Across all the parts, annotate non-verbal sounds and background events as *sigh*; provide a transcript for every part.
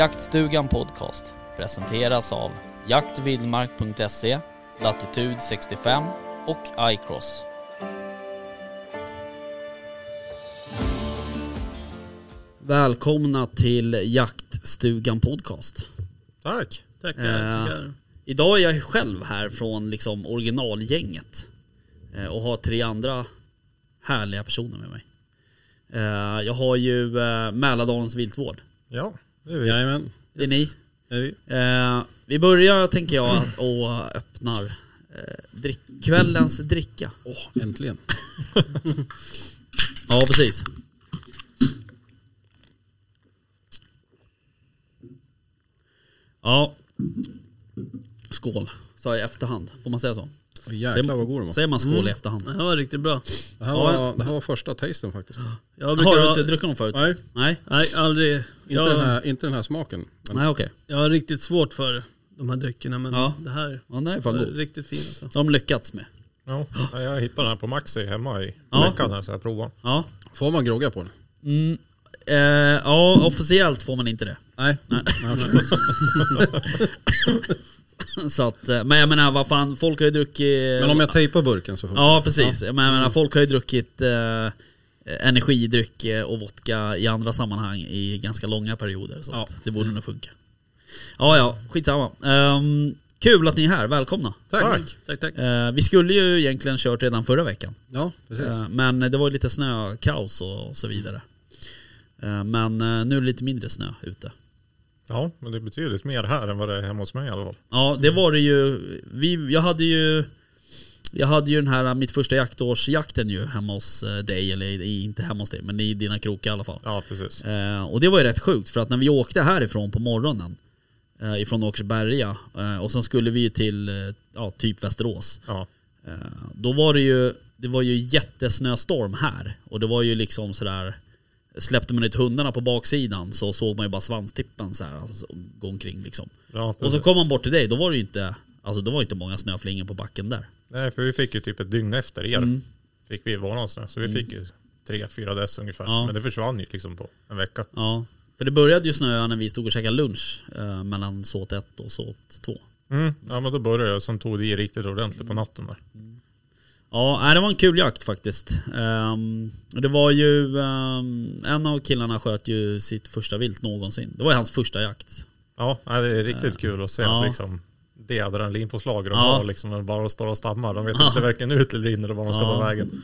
Jaktstugan Podcast presenteras av jaktvildmark.se, Latitude 65 och iCross. Välkomna till Jaktstugan Podcast. Tack. Tackar, Eh, tackar. Idag är jag själv här från liksom originalgänget eh, och har tre andra härliga personer med mig. Eh, Jag har ju eh, Mälardalens viltvård. Ja, det är vi. Jajamän, Det är ni. det är vi. Eh, vi börjar tänker jag och öppnar eh, drick, kvällens dricka. Åh, äntligen. *laughs* Ja precis. Ja. Skål. Sa jag i efterhand. Får man säga så? Jäklar vad god de var. Säger man skål i efterhand? Det här var riktigt bra. Det här, var, det här var första tasten faktiskt. Jag brukar Har du inte druckit dem förut? Nej, Nej? Nej, aldrig. inte, Jag, den, här, inte den här smaken. Men Nej okej. jag har riktigt svårt för de här dryckerna men Ja. det här Ja, den är fan är god. riktigt fin alltså. De har lyckats med. Ja, jag hittade den här på Maxi hemma i Ja. veckan här så jag provade. Ja. får man grogga på den? Mm. Eh, ja, officiellt får man inte det. Nej. Nej. *laughs* *laughs* *laughs* Så att, eh, men jag menar vad fan, folk har ju druckit... Men om jag tejpar burken så funkar Ja precis, men jag menar folk har ju druckit eh, energidryck eh, och vodka i andra sammanhang i ganska långa perioder. Så Ja. att det borde nog funka. Ja ja, skitsamma. Um, kul att ni är här, välkomna. Tack. Tack. Tack tack. Eh, vi skulle ju egentligen kört redan förra veckan. Ja, precis. Eh, men det var ju lite snökaos och så vidare. Eh, men eh, nu är det lite mindre snö ute. Ja, men det är betydligt mer här än vad det är hemma hos mig i alla fall. Ja, det var det ju. Vi, jag hade ju jag hade ju den här mitt första jaktårsjakten ju hemma hos eh, dig, eller inte hemma hos dig, men i dina krokar i alla fall. Ja, precis. Eh, och det var ju rätt sjukt för att när vi åkte härifrån på morgonen, eh, ifrån Åkersberga, eh, och sen skulle vi ju till eh, ja, typ Västerås. Ja, Eh, då var det ju, det var ju jättesnöstorm här. Och det var ju liksom sådär, släppte man ut hundarna på baksidan så såg man ju bara svanstippen så här, alltså, gå omkring liksom. ja Och så kom man bort till dig, då var det ju inte, alltså det var inte många snöflingor på backen där. Nej, för vi fick ju typ ett dygn efter er. Mm. Fick vi våran snö. Så vi fick ju tre, fyra dess ungefär. Ja. Men det försvann ju liksom på en vecka. Ja, för det började ju snöa när vi stod och käkade lunch eh, mellan såt 1 och såt 2. Mm. Ja, men då började jag sen tog det i riktigt ordentligt på natten där. Ja, det var en kul jakt faktiskt. Ehm, det var ju, ehm, en av killarna sköt ju sitt första vilt någonsin. Det var ju hans första jakt. Ja, det är riktigt kul att se Ja. liksom det adrenalinpåslag de Ja. har liksom. Bara står och stammar. De vet Ja. inte varken ut eller in eller var de ska Ja. ta vägen.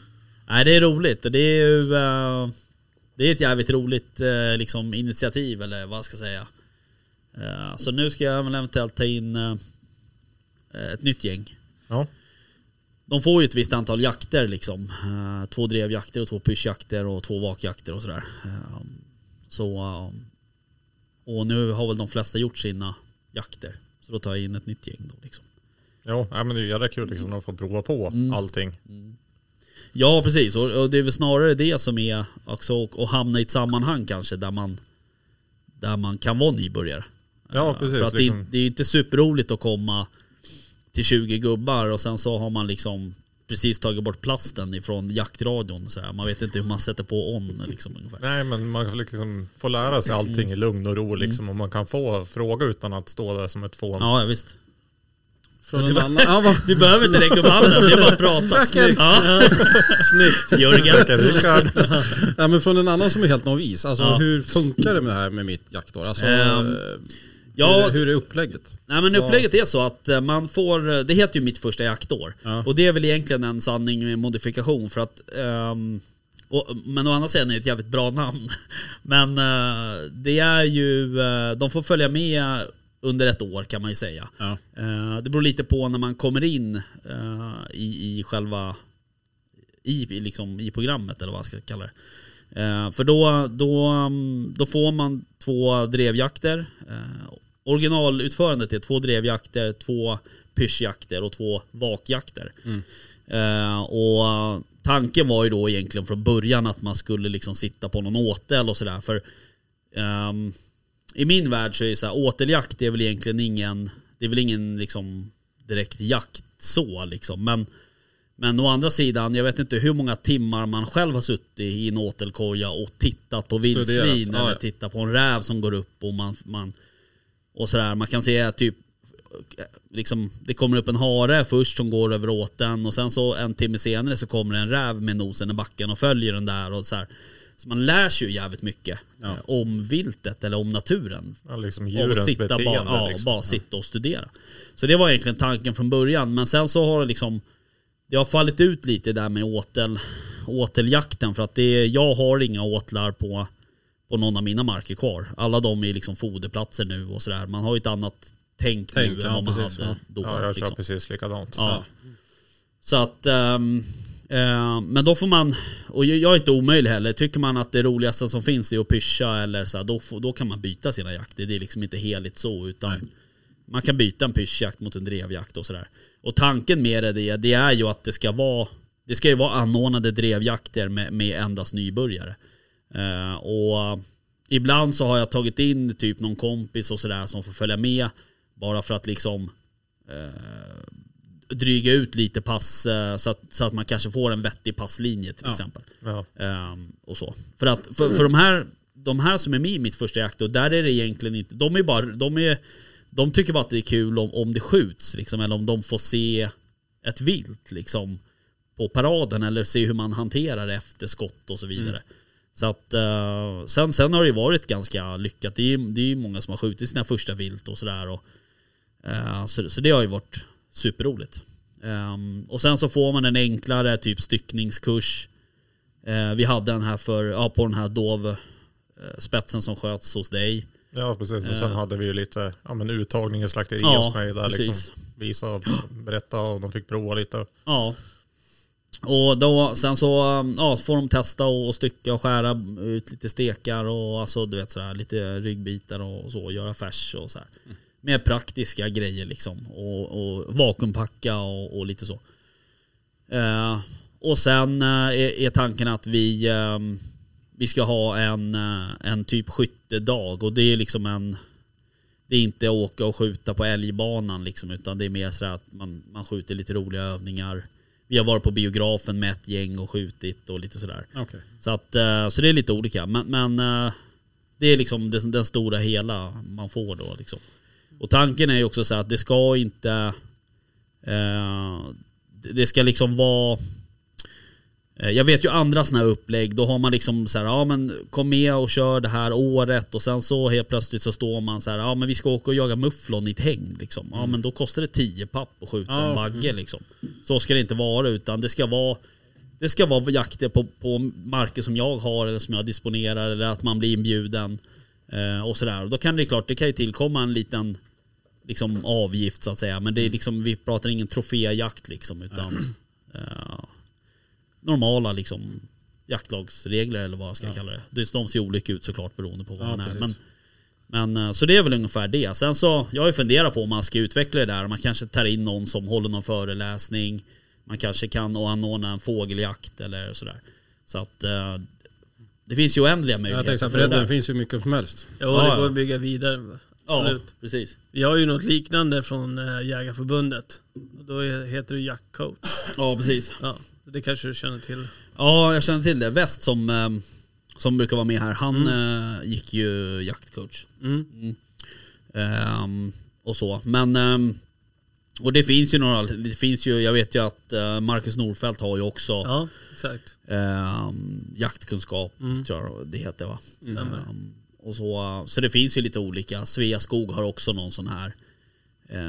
Nej, det är roligt. Det är ju eh, det är ett jävligt roligt eh, liksom, initiativ eller vad ska jag säga. Eh, så nu ska jag eventuellt ta in eh, ett nytt gäng. Ja, De får ju ett visst antal jakter liksom. Eh, två drevjakter och två pyschjakter och två vakjakter och sådär. Eh, så, eh, och nu har väl de flesta gjort sina jakter. Så då tar jag in ett nytt gäng då liksom. nej, men det är jävla kul liksom att få prova på Mm. allting. Ja precis, och, det är väl snarare det som är också att hamna i ett sammanhang kanske där man Där man kan vara nybörjare. Ja, precis, För att det, liksom. är- det är inte superroligt att komma till 20 gubbar och sen så har man liksom precis tagit bort plasten ifrån jaktradion. Så här. Man vet inte hur man sätter på on liksom ungefär. Nej men man får liksom få lära sig allting Mm. i lugn och ro liksom. Och man kan få fråga utan att stå där som ett fån. Ja, visst. Från en annan... Ja. Du behöver inte räcka upp handen, det är bara att prata. Fröken. Ja. Snyggt Jörgen. Ja, men från en annan som är helt novis. Alltså Ja. hur funkar det med det här med mitt jaktår? Alltså, eh, Ja, hur, hur är upplägget? Nej men upplägget är så att eh, man får, det heter ju mitt första jaktår. Ja. Och det är väl egentligen en sanning med modifikation för att ehm, och, men å andra sidan är det ett jävligt bra namn. *laughs* Men eh, det är ju, eh, de får följa med under ett år kan man ju säga. Ja. Eh, det beror lite på när man kommer in i, i själva i, liksom, i programmet eller vad man ska kalla det. För då, då, mm, då får man två drevjakter. Originalutförandet är två drevjakter, två pyschjakter och två vakjakter. Eh, och tanken var ju då egentligen från början att man skulle liksom sitta på någon åtel och sådär. För ehm, i min värld så är det så här, åteljakt är väl egentligen ingen, det är väl ingen liksom direkt jakt så liksom. Men, men å andra sidan, jag vet inte hur många timmar man själv har suttit i en åtelkoja och tittat på vildsvin ja, eller ja. tittat på en räv som går upp och man, man och sådär. Man kan se typ liksom, det kommer upp en hare först som går över åten och sen så en timme senare så kommer en räv med nosen i backen och följer den där och så här. Så man lär sig ju jävligt mycket Ja. eh, om viltet eller om naturen. Ja, liksom djurens sitta beteende. bara, ja, liksom. bara sitta och studera. Så det var egentligen tanken från början. Men sen så har det liksom Det har fallit ut lite där med åtel, åteljakten för att det, jag har inga åtlar på, på någon av mina marker kvar. Alla de är liksom foderplatser nu och sådär. Man har ju ett annat tänk, Tänk, nu än ja, vad man precis, hade ja. då. Ja, jag kör liksom. precis likadant. Ja. Så att, ehm, eh, men då får man, och jag är inte omöjlig heller, tycker man att det roligaste som finns är att pyscha eller så här, då, får, då kan man byta sina jakter. Det är liksom inte heligt så utan man kan byta en pyschjakt mot en drevjakt och sådär. Och tanken med det, det är ju att det ska vara, det ska ju vara anordnade drevjakter med, med endast nybörjare. Eh, och ibland så har jag tagit in typ någon kompis och sådär som får följa med bara för att liksom dryga ut lite pass eh, så att, så att man kanske får en vettig passlinje till Ja. exempel. Ja. Ehm, och så. För att för, för de, här, de här som är med i mitt första jaktår, där är det egentligen inte, de är bara, de är, de tycker bara att det är kul om, om det skjuts liksom, eller om de får se ett vilt liksom på paraden eller se hur man hanterar efter skott och så vidare. Så att eh, sen, sen har det ju varit ganska lyckat. Det är, det är många som har skjutit sina första vilt och sådär. eh, Så, så det har ju varit superroligt. Ehm, och sen så får man en enklare typ styckningskurs. Eh, vi hade en här för, ja, på den här dov eh, som sköts hos dig. ja, precis. Och sen Ja. hade vi ju lite ja, men uttagning i slakteri Ja, hos mig. Där liksom visa och berätta och de fick prova lite. Ja. Och då, sen så ja, får de testa och stycka och skära ut lite stekar och alltså, du vet, sådär, lite ryggbitar och så, göra färs och så här. Mer praktiska grejer liksom. Och, och vakuumpacka och, och lite så. Eh, och sen eh, är, är tanken att vi, eh, vi ska ha en, eh, en typ skyttedag och det är liksom en det är inte åka och skjuta på älgbanan liksom, utan det är mer sådär att man, man skjuter lite roliga övningar. Vi har varit på biografen med ett gäng och skjutit och lite sådär. Okej. Så, att, eh, så det är lite olika. Men, men eh, det är liksom den, den stora hela man får då. Liksom. Och tanken är ju också så att det ska inte... Eh, det- det ska liksom vara... eh, Jag vet ju andra sådana här upplägg, då har man liksom så här, ja men kom med och kör det här året och sen så helt plötsligt så står man så här, ja men vi ska åka och jaga mufflon i ett häng liksom. Ja men då kostar det 10 papp att skjuta en bagge liksom. Så ska det inte vara utan det ska vara det ska vara jakter på, på marker som jag har eller som jag disponerar eller att man blir inbjuden. Eh, och sådär. Och Då kan det klart, det kan ju tillkomma en liten liksom, avgift så att säga. Men det är liksom, vi pratar ingen troféjakt liksom utan eh, normala liksom jaktlagsregler eller vad jag ska kalla det. det. De ser olika ut såklart beroende på vad Ja, man är. precis. Men, men eh, så det är väl ungefär det. Sen så, jag har ju funderat på om man ska utveckla det där. Man kanske tar in någon som håller någon föreläsning. Man kanske kan anordna en fågeljakt eller sådär. Så att eh, det finns ju oändliga Jag möjligheter tänkte för det bredden finns ju mycket som helst. Jo, Ja, det ja. går att bygga vidare. Ja, Absolut. precis. Vi har ju något liknande från äh, Jägarförbundet. Och Då heter det jaktcoach. Ja, precis. Ja, det kanske du känner till. Ja, jag känner till det. Väst som, eh, som brukar vara med här, han eh, gick ju jaktcoach. Mm. Ehm, och så. Men ehm, och det finns ju några, det finns ju, jag vet ju att eh, Marcus Norfeldt har ju också Ja, exakt. ehm, jaktkunskap, Mm. tror jag det heter va? Ehm, och så, så det finns ju lite olika. Sveaskog har också någon sån här eh,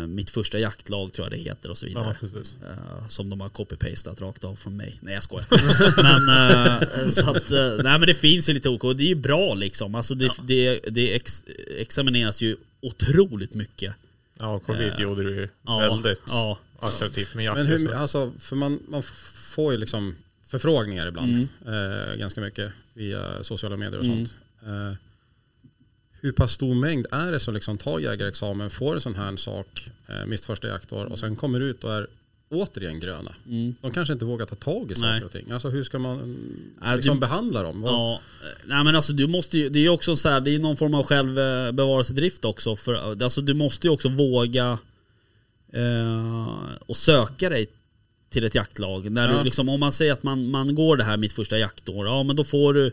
mitt första jaktlag tror jag det heter och så Ja, vidare. precis. Eh, som de har copy-pastat rakt av från mig. Nej jag skojar. *laughs* men, eh, så att, eh, nej, men det finns ju lite olika och det är ju bra liksom. Alltså det, det, det ex, examineras ju otroligt mycket. Ja, covid gjorde det ju Ja, väldigt ja. attraktivt med jakt. Men hur, alltså, för man, man får ju liksom förfrågningar ibland. Mm. Eh, ganska mycket via sociala medier och Mm. sånt. Eh, hur pass stor mängd är det som liksom tar jägarexamen, får en sån här sak, eh, mitt första jaktår och sen kommer ut och är återigen gröna. Mm. De kanske inte vågar ta tag i saker Nej. och ting. Alltså hur ska man liksom du- behandla dem? Ja, nej men alltså du måste ju, det är ju också så här, det är någon form av självbevarelsedrift också. För, alltså du måste ju också våga eh, och söka dig till ett jaktlag. När Ja. du liksom, om man säger att man, man går det här mitt första jaktår, ja men då får du,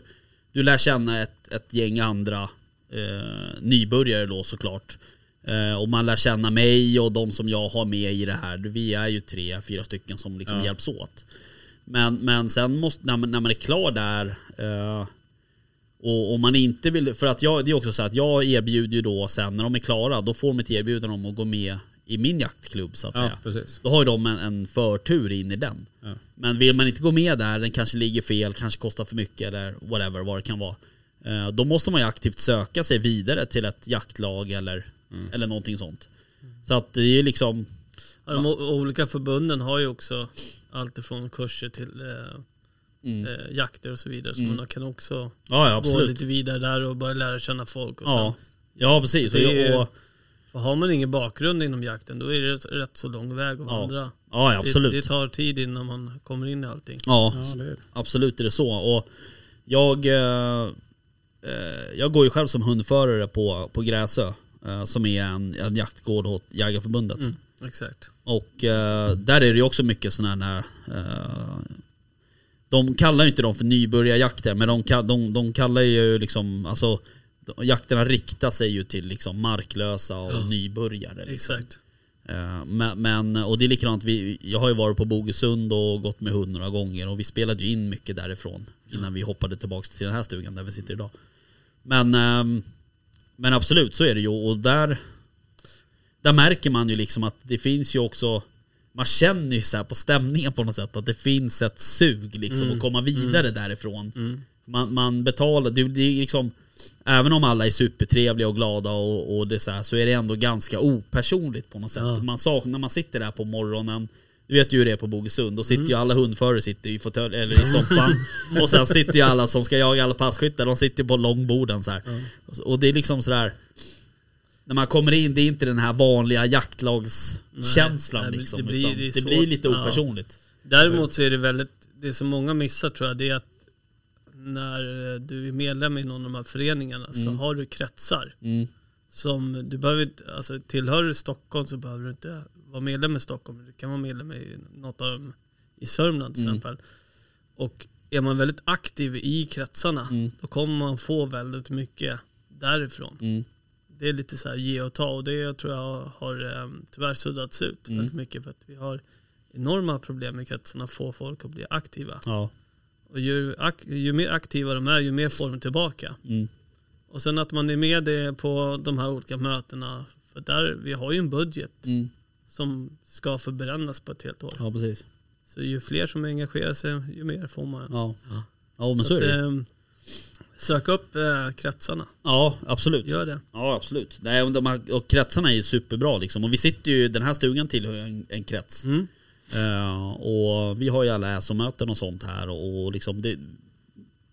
du lär känna ett, ett gäng andra eh, nybörjare då såklart. Eh, och man lär känna mig och de som jag har med i det här. Vi är ju tre, fyra stycken som liksom Ja. hjälps åt. Men, men sen måste, när man, när man är klar där eh, och om man inte vill, för att jag, det är också så att jag erbjuder ju då sen när de är klara, då får de ett erbjudande om att gå med i min jaktklubb så att Ja, säga. precis. Då har ju de en, en förtur in i den. Ja. Men vill man inte gå med där, den kanske ligger fel, kanske kostar för mycket eller whatever vad det kan vara. Eh, Då måste man ju aktivt söka sig vidare till ett jaktlag eller, Mm. eller någonting sånt. Så att det är liksom, Ja, de olika förbunden har ju också allt ifrån kurser till eh, mm. eh, jakter och så vidare. Så Mm. man kan också ja, ja gå lite vidare där och börja lära känna folk. Och Ja, sen, ja precis. Och, Det är och, för har man ingen bakgrund inom jakten då är det rätt- rätt så lång väg att Ja, vandra. ja Det, absolut. det tar tid innan man kommer in i allting. Ja, Ja, det är, absolut är det så. Och jag, eh, jag går ju själv som hundförare på, på Gräsö. Eh, som är en, en jaktgård åt Jägarförbundet. Mm, exakt. Och eh, där är det ju också mycket sådana här... Eh, de kallar ju inte dem för nybörjarjakter men de, de, de kallar ju liksom... Alltså, jakterna riktar sig ju till liksom marklösa och Ja. nybörjare. Liksom. Exakt. Eh, Men, men, och det är likadant, vi, jag har ju varit på Bogesund och gått med hund några gånger och vi spelade ju in mycket därifrån innan vi hoppade tillbaka till den här stugan där vi sitter idag. Men, ehm, men absolut så är det ju och där, där märker man ju liksom att det finns ju också man känner ju så på stämningen på något sätt att det finns ett sug liksom Mm, att komma vidare därifrån. Mm. Man, man betalar, det, det är liksom Även om alla är supertrevliga och glada och, och det så, här, så är det ändå ganska opersonligt på något sätt. Ja. Man saknar, när man sitter där på morgonen Du vet ju hur det är på Bogesund, då sitter Mm. ju alla hundförare sitter i fåtölj eller i soffan *laughs* Och sen sitter ju alla som ska jaga alla passkyttar, de sitter på långborden så här. Och det är liksom sådär När man kommer in, det är inte den här vanliga jaktlagskänslan Nej, liksom det blir- det det, blir lite Ja. opersonligt Däremot så är det väldigt, det som många missar tror jag, det är att när du är medlem i någon av de här föreningarna så Mm. har du kretsar. mm. Som du behöver inte, alltså tillhör du Stockholm så behöver du inte vara medlem i Stockholm. Du kan vara medlem i något av dem i Sörmland till Mm. exempel. Och är man väldigt aktiv i kretsarna Mm. då kommer man få väldigt mycket därifrån. Mm. Det är lite så här ge och ta och det tror jag har eh, tyvärr suddats ut Mm. väldigt mycket för att vi har enorma problem i kretsarna att få folk att bli aktiva. Ja, Och ju, ak- ju mer aktiva de är ju mer får de tillbaka. mm. Och sen att man är med på de här olika mötena. För där, vi har ju en budget Mm. Som ska förbrännas på ett helt år. ja precis Så ju fler som engagerar sig, ju mer får man. Ja, ja men så är att, det eh, Sök upp eh, kretsarna, Ja, absolut. gör det. Ja, absolut. Nej, och, de här, och kretsarna är ju superbra liksom. Och vi sitter ju, den här stugan tillhör en, en krets. Mm. Eh, och vi har ju alla SO-möten och sånt här och, och liksom det,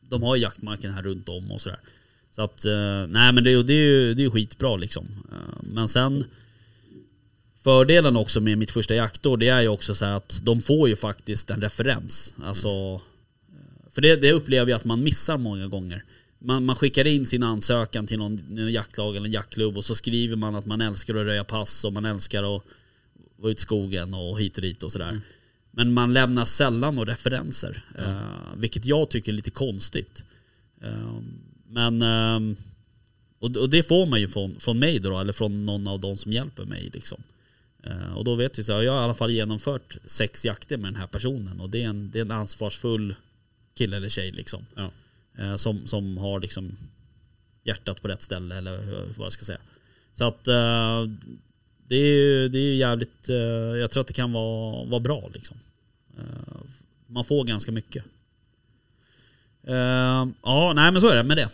de har ju jaktmarken här runt om och sådär. Så att, eh, nej men det, det är ju det är ju skitbra liksom. Eh, men sen Fördelen också med mitt första jaktår det är ju också så att de får ju faktiskt en referens. Alltså eh, För det, det upplever jag att man missar många gånger. Man, man skickar in sin ansökan till någon, jaktlag eller jaktklubb och så skriver man att man älskar att röja pass och man älskar att vara ute i skogen och hit och dit och sådär. Men man lämnar sällan några referenser. eh, vilket jag tycker är lite konstigt. Eh, men ehm, och, och det får man ju från, från mig då, eller från någon av de som hjälper mig. Liksom. Eh, och då vet vi så här, jag har i alla fall genomfört sex jakter med den här personen och det är en, det är en ansvarsfull kille eller tjej liksom. Ja. Eh, som, som har liksom hjärtat på rätt ställe eller vad jag ska säga. Så att eh, det är ju det är jävligt, jag tror att det kan vara, vara bra liksom. Man får ganska mycket. Ja, nej men så är det med det.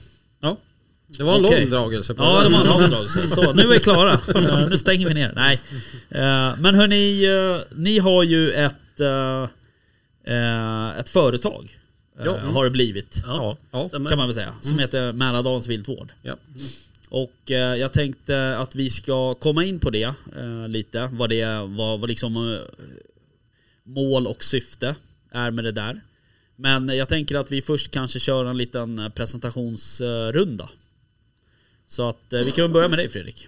Det var en Okej. lång dragelse på Ja, det var en avdragelse. *laughs* Så, nu är vi klara. Eh, nu stänger vi ner. Nej. Eh, men hörni, eh, ni har ju ett, eh, eh, ett företag. Eh, Ja. Har det blivit. Ja. Ja, Stämmer. Kan man väl säga. Som heter Mälardalens viltvård. ja. Och eh, jag tänkte att vi ska komma in på det eh, lite. Vad det vad, vad liksom eh, mål och syfte är med det där. Men jag tänker att vi först kanske kör en liten eh, presentationsrunda. Så att eh, vi kan väl börja med dig Fredrik.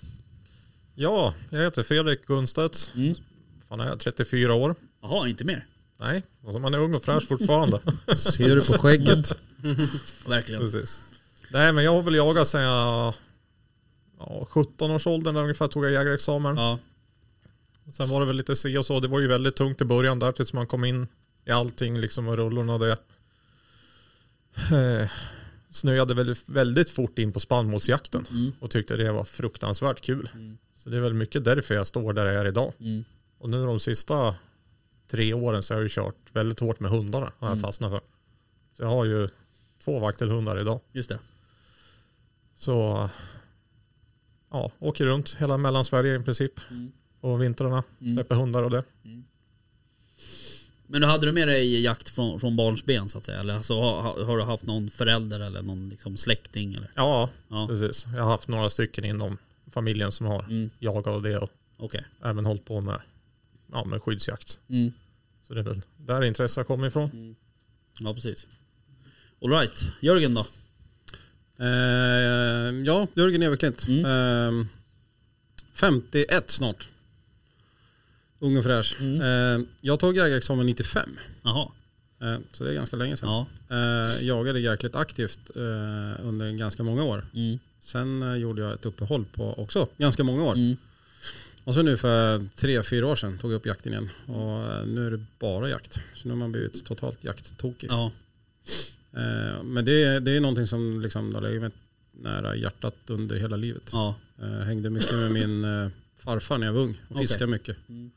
ja, jag heter Fredrik Gunstedt. Mm. Fan är jag 34 år? Jaha, inte mer? Nej, alltså man är ung och fräsch fortfarande. *laughs* Ser du på skägget? *laughs* Verkligen. Precis. Nej men jag har väl jagat sedan jag ja, 17 års åldern där ungefär tog jag jägarexamen. Ja, Sen var det väl lite se och så. Det var ju väldigt tungt i början där tills man kom in i allting liksom och rullorna och det. Snöade väldigt, väldigt fort in på spannmålsjakten Mm. och tyckte det var fruktansvärt kul. Mm. Så det är väl mycket därför jag står där jag är idag. mm. Och nu de sista tre åren så har jag ju kört väldigt hårt med hundarna har jag Mm. fastnat för. Så jag har ju två vaktelhundar idag. just det. Så ja, åker runt hela Mellansverige i princip. Mm. på vintrarna. Mm. Släpper hundar och det. Men då hade du med dig jakt från, från barnsben så att säga? Eller alltså, har, har du haft någon förälder eller någon liksom släkting? Eller? Ja, Ja, precis. Jag har haft några stycken inom familjen som har mm. jagat och det och okej. även hållit på med, ja, med skyddsjakt. Mm. Så det är väl där intresset kommer ifrån. Ja, precis. Alright, Jörgen då? Eh, ja, Jörgen Everklint. Mm. Eh, 51 snart. Ung och fräsch. Mm. Eh, jag tog jägarexamen 95. Jaha, Eh, så det är ganska länge sedan. ja. Eh, jagade jäkligt aktivt under ganska många år. Mm. Sen gjorde jag ett uppehåll på också ganska många år. Mm. Och så nu för tre, fyra år sedan tog jag upp jakten igen. Och nu är det bara jakt. Så nu har man blivit totalt jakttokig. Ja, men det, är- det är någonting som liksom har legat mig nära hjärtat under hela livet. ja. Hängde mycket med min farfar när jag var ung och Okej. fiskade mycket. Mm.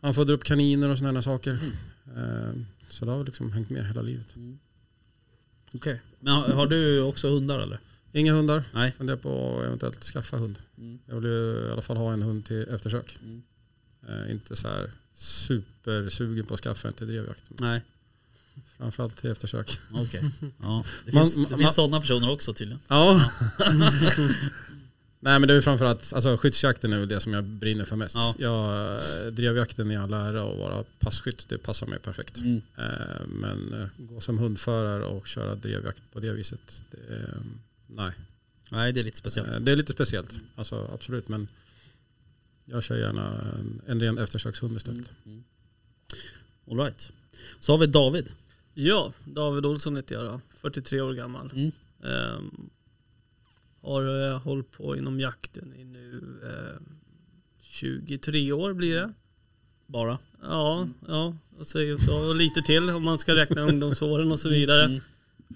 Han födde upp kaniner och sådana saker. Eh, så det har liksom hängt med hela livet. Okej. Men har, har du också hundar eller? Inga hundar. Nej. Funderar på att eventuellt skaffa hund. Mm. Jag vill ju i alla fall ha en hund till eftersök. Mm. Eh, inte så här supersugen på att skaffa en till drevjakt. Nej, Framförallt till eftersök. okej. *laughs* Ja. Det Man- finns, det man- finns sådana personer också tydligen. Ja. *laughs* *laughs* Nej men det är framförallt, alltså skyddsjakten är väl det som jag brinner för mest. Ja. Jag, eh, drevjakten i all ära och vara passkytt, det passar mig perfekt. Mm. Eh, Men eh, gå som hundförare och köra drevjakt på det viset, det, är- nej. Nej, det är lite speciellt. Det är lite speciellt, alltså absolut. Men jag kör gärna en, en ren eftersökshund istället. Mm. Alright. Så har vi David. Ja, David Olsson heter jag då. 43 år gammal. Mm. Ehm, har uh, hållit på inom jakten i nu eh, 23 år blir det. Bara. Ja, ja, och så, så och lite till om man ska räkna ungdomsåren och så vidare. Mm.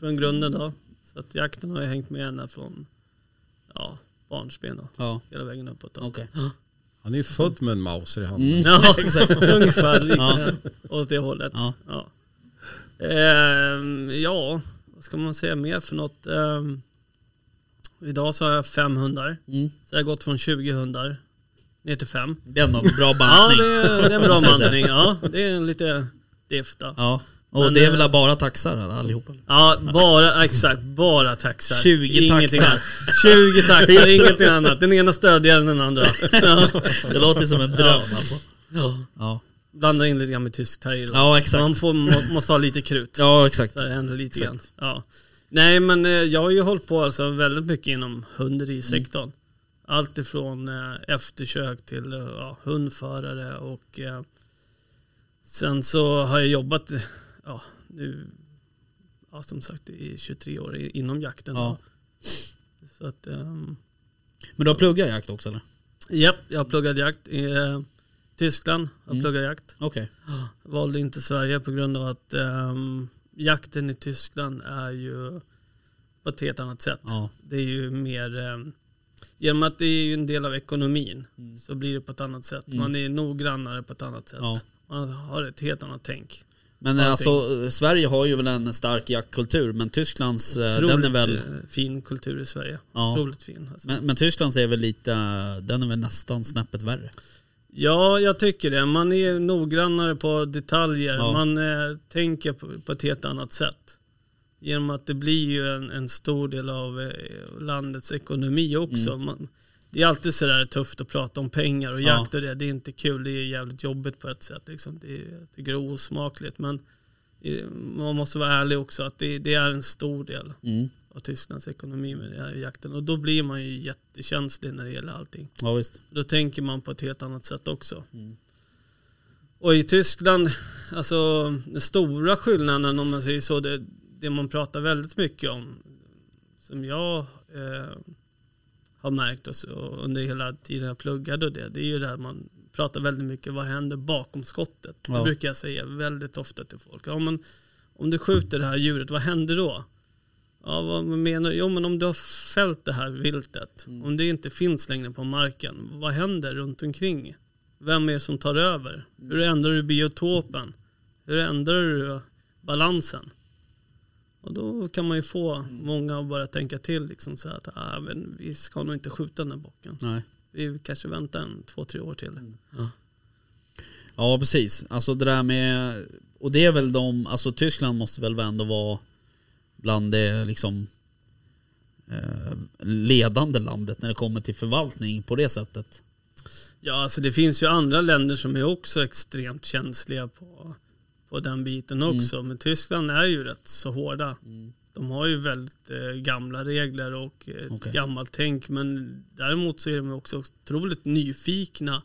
Från grunden då. Så att jakten har ju hängt med ända från ja, barnsben då. Ja, Hela vägen uppåt. Då. okej. Han är ju född med en Mauser i handen. Mm. Ja, *laughs* ungefär lika Ja. åt det hållet. Ja. Ja. Ehm, ja, vad ska man säga mer för något? Ehm, idag så har jag fem hundar. Mm. Så jag har gått från 20 hundar ner till fem. Det är ändå en bra *laughs* Ja, bantning. det är, det är en bra *laughs* bantning. Ja, det är lite diff då. Ja. Och Men, det är eh, väl bara taxar allihopa? Ja, bara, exakt, bara taxar. 20 Ingenting *laughs* taxar. annat. 20 taxar, ingenting annat. Den ena stödjer den andra. Ja. Det låter som en dröm alltså. Ja. Ja, Blanda in lite grann med tysk terrier. ja exakt. Man får, må, måste ha lite krut. Ja exakt. Så det händer lite Exakt. grann. Ja. Nej men eh, jag har ju hållit på alltså väldigt mycket inom hunderisektorn. Allt ifrån eh, eftersök till eh, ja, hundförare och eh, sen så har jag jobbat, ja nu, ja som sagt i 23 år inom jakten. Ja. Så att, ehm, Men du har pluggat jakt också eller? japp, jag har pluggat jakt i eh, Tyskland. Har Mm. pluggat jakt. Okej. valde inte Sverige på grund av att ehm, jakten i Tyskland är ju på ett helt annat sätt. Ja. Det är ju mer, ehm, genom att det är en del av ekonomin Mm. så blir det på ett annat sätt. Mm. Man är noggrannare på ett annat sätt. Ja. Man har ett helt annat tänk. Men Allting. alltså Sverige har ju väl en stark jaktkultur men Tysklands eh, den är Otroligt väl... eh, fin kultur i Sverige. Ja. Otroligt fin. Alltså. Men, men Tysklands är väl lite, den är väl nästan snäppet värre. Ja, jag tycker det. Man är noggrannare på detaljer. Ja. Man eh, tänker på, på ett helt annat sätt. Genom att det blir ju en, en stor del av eh, landets ekonomi också. Mm. Man, det är alltid sådär tufft att prata om pengar och Ja. jakt och det. Det är inte kul. Det är jävligt jobbigt på ett sätt. Liksom. Det är, jag tycker det är osmakligt. Men eh, man måste vara ärlig också att det, det är en stor del Mm. Av Tysklands ekonomi med den här jakten. Och då blir man ju jättekänslig när det gäller allting. Ja visst. Då tänker man på ett helt annat sätt också. Mm. Och i Tyskland, alltså den stora skillnaden om man säger så, det, det man pratar väldigt mycket om, som jag eh, har märkt och så, under hela tiden jag pluggade och det, det är ju det här man pratar väldigt mycket, vad händer bakom skottet? Det Ja. brukar jag säga väldigt ofta till folk. Ja, men, om du skjuter det här djuret, vad händer då? Ja, vad menar du? Jo, men om du har fällt det här viltet, Mm. om det inte finns längre på marken, vad händer runt omkring? Vem är det som tar över? Hur ändrar du biotopen? Hur ändrar du balansen? Och då kan man ju få många att börja tänka till liksom så att ah, men vi ska nog inte skjuta den här bocken. Nej. Vi kanske väntar en två, tre år till. Ja. Ja precis. Alltså det där med, och det är väl de, alltså Tyskland måste väl ändå vara bland det liksom eh, ledande landet när det kommer till förvaltning på det sättet. Ja, alltså det finns ju andra länder som är också extremt känsliga på, på den biten också. Men Tyskland är ju rätt så hårda. De har ju väldigt eh, gamla regler och ett Okej. gammalt tänk. Men däremot så är de också otroligt nyfikna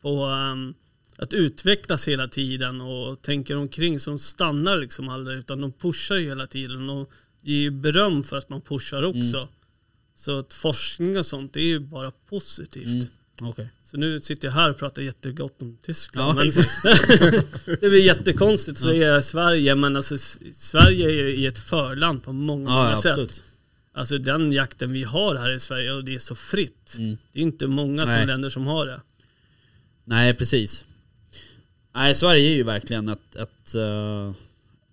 på ehm, att utvecklas hela tiden och tänker omkring. Så de stannar liksom aldrig utan de pushar ju hela tiden och ger ju beröm för att man pushar också. Så att forskning och sånt det är ju bara positivt. Mm. Okej. Så nu sitter jag här och pratar jättegott om Tyskland. Ja, men *laughs* det blir jättekonstigt att säga Sverige, men alltså Sverige är i ett förland på många, Ja, många ja sätt. absolut. Alltså den jakten vi har här i Sverige och det är så fritt. Mm. Det är inte många som länder som har det. Nej precis. Nej Sverige är ju verkligen ett, ett, eh,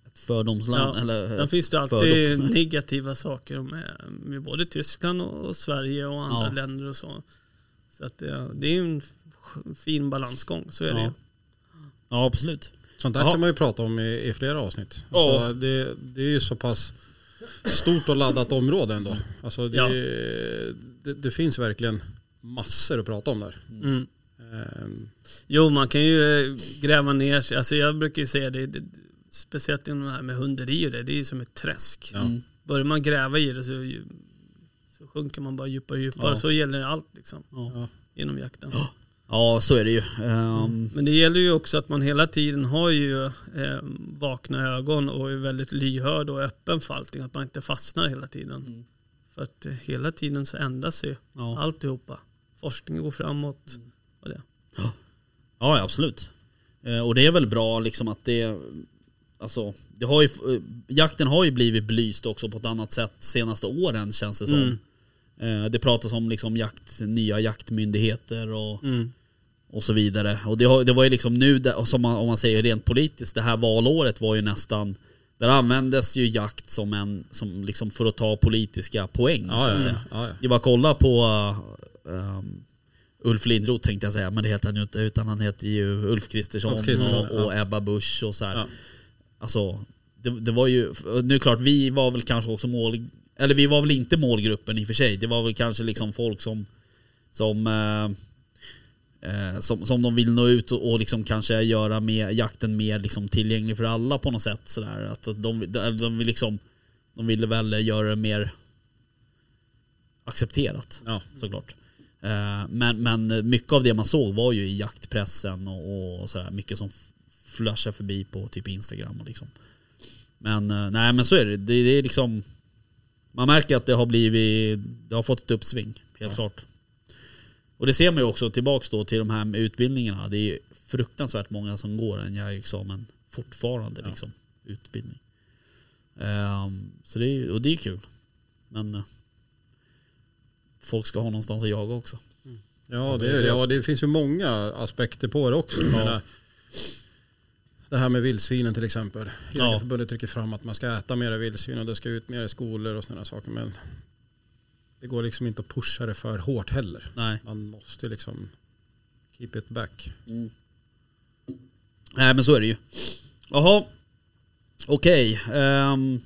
ett fördomsland. Ja. Eller, Sen finns det alltid fördom. *laughs* negativa saker med, med både Tyskland och Sverige och andra Ja. länder och så. Så att det, det är en fin balansgång, så är det Ja. ju. Ja absolut. Sånt där Jaha. kan man ju prata om i, i flera avsnitt. Ja. Alltså, det, det är ju så pass stort och laddat område ändå. Alltså det, Ja. det, det finns verkligen massor att prata om där. Mm. Ehm, Jo, man kan ju eh, gräva ner sig. Alltså jag brukar ju säga det, det speciellt inom det här med hunderi och det, det är ju som ett träsk. Ja. Mm. Börjar man gräva i det så, så sjunker man bara djupare och djupare. Ja. Så gäller det allt liksom, Ja. inom jakten. ja så är det ju. Ehm, Men det gäller ju också att man hela tiden har ju eh, vakna ögon och är väldigt lyhörd och öppen för allting. Att man inte fastnar hela tiden. Mm. För att hela tiden så ändras ju ja. alltihopa. Forskningen går framåt. Det. Ja, ja absolut. Eh, och det är väl bra liksom att det, alltså, det har ju, eh, jakten har ju blivit belyst också på ett annat sätt senaste åren känns det som. Mm. Eh, det pratas om liksom jakt, nya jaktmyndigheter och, Mm. och så vidare. Och det, har, det var ju liksom nu, som man, om man säger rent politiskt, det här valåret var ju nästan där användes ju jakt som en, som liksom för att ta politiska poäng så ja, att ja, säga. ja, ja. Det var kolla på um, Ulf Lindroth tänkte jag säga, men det heter han ju inte utan han heter ju Ulf Kristersson, Ulf och, och Ebba Busch och så här. Ja. Alltså, det, det var ju, nu är klart vi var väl kanske också mål, eller vi var väl inte målgruppen i och för sig. Det var väl kanske liksom folk som, som eh, eh, som, som de vill nå ut och, och liksom kanske göra med jakten mer liksom tillgänglig för alla på något sätt. Sådär. Att de, de, de, vill liksom, de ville väl göra det mer accepterat Ja. såklart. Eh, Men, men mycket av det man såg var ju i jaktpressen och, och sådär. Mycket som flashar förbi på typ Instagram och liksom. Men eh, nej men så är det. det. Det är liksom Man märker att det har blivit Det har fått ett uppsving, helt klart. Och det ser man ju också tillbaks då till de här utbildningarna. Det är fruktansvärt många som går en jägarexamen fortfarande Ja. liksom. Utbildning. Ehm, så det är och det är kul. Men eh, folk ska ha någonstans att jaga också. Ja, det, är. Ja, det finns ju många aspekter på det också. Menar, Det här med vildsvinen till exempel. Jägarförbundet trycker fram att man ska äta mera vildsvin och det ska ut mer i skolor och sådana saker. Men det går liksom inte att pusha det för hårt heller. Nej. Man måste liksom keep it back. Nej men så är det ju. Jaha. Okej. ehm,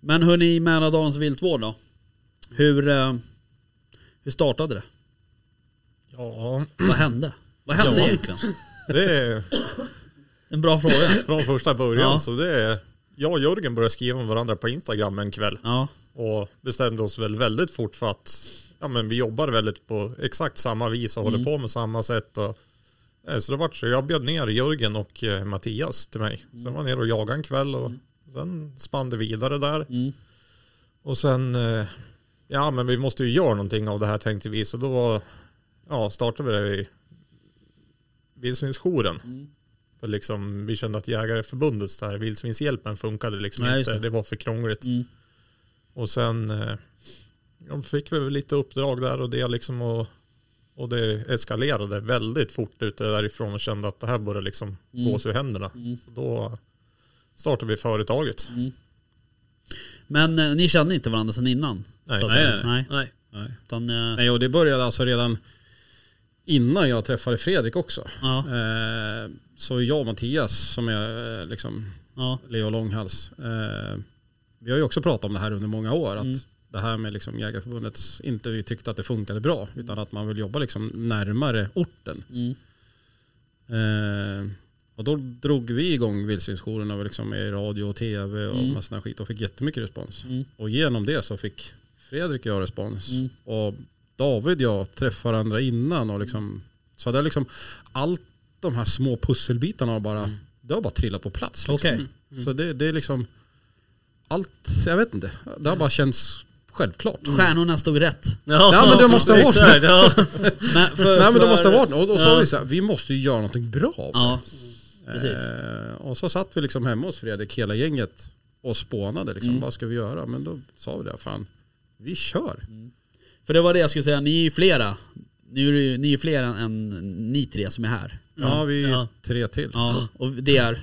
men hörni, Mälardalens viltvård då? Hur, eh, hur startade det? Ja, Vad hände? Vad hände Ja. egentligen? det är En bra fråga. från första början. Ja. Så det är, jag och Jörgen började skriva med varandra på Instagram en kväll. Ja. Och bestämde oss väl väldigt fort för att ja, men vi jobbar väldigt på exakt samma vis och håller på med samma sätt. Och, eh, så det vart så. Jag bjöd ner Jörgen och eh, Mattias till mig. Sen var jag ner och jagade en kväll och sen spann det vidare där. Mm. Och sen, eh, ja men vi måste ju göra någonting av det här tänkte vi. Så då ja, startade vi det i vildsvinsjouren. Mm. För liksom, vi kände att Jägareförbundets där, vildsvinshjälpen funkade liksom Nej, inte. det. Det. var för krångligt. Mm. Och sen eh, ja, fick vi lite uppdrag där och det liksom och, och det eskalerade väldigt fort ute därifrån och kände att det här började liksom Mm. gå oss ur händerna. Mm. Och då startade vi företaget. Men eh, ni kände inte varandra sedan innan? Nej. så att Nej, säga? nej. nej. Nej. Utan, eh, Nej, och det började alltså redan innan jag träffade Fredrik också. ja, Eh, så jag och Mattias som är eh, liksom ja, Leo Långhals. Eh, vi har ju också pratat om det här under många år. Att Mm. det här med liksom Jägarförbundets, inte vi tyckte att det funkade bra. Utan att man vill jobba liksom närmare orten. mm, Eh, och då drog vi igång var liksom i radio och tv och Mm. massa skit och fick jättemycket respons. Mm. Och genom det så fick Fredrik och jag respons. Mm. Och David och jag träffade varandra innan och liksom, så det är liksom allt de här små pusselbitarna har bara, det har bara trillat på plats. Liksom. Okej. Så det, det är liksom allt, jag vet inte, det har bara känts självklart. Stjärnorna stod rätt. Ja, men det måste ha varit ja. *laughs* För, Nej men det måste ha varit och, och så Ja. vi så här, vi måste ju göra någonting bra av det. Ja, precis. Eh, och så satt vi liksom hemma hos Fredrik, hela gänget, och spånade. Liksom, Mm. Vad ska vi göra? Men då sa vi det, fan, vi kör. För det var det jag skulle säga, ni är ju flera. Nu är det ju, ni är ju fler än, än ni tre som är här. Ja, vi är Ja. tre till. Ja, och det är...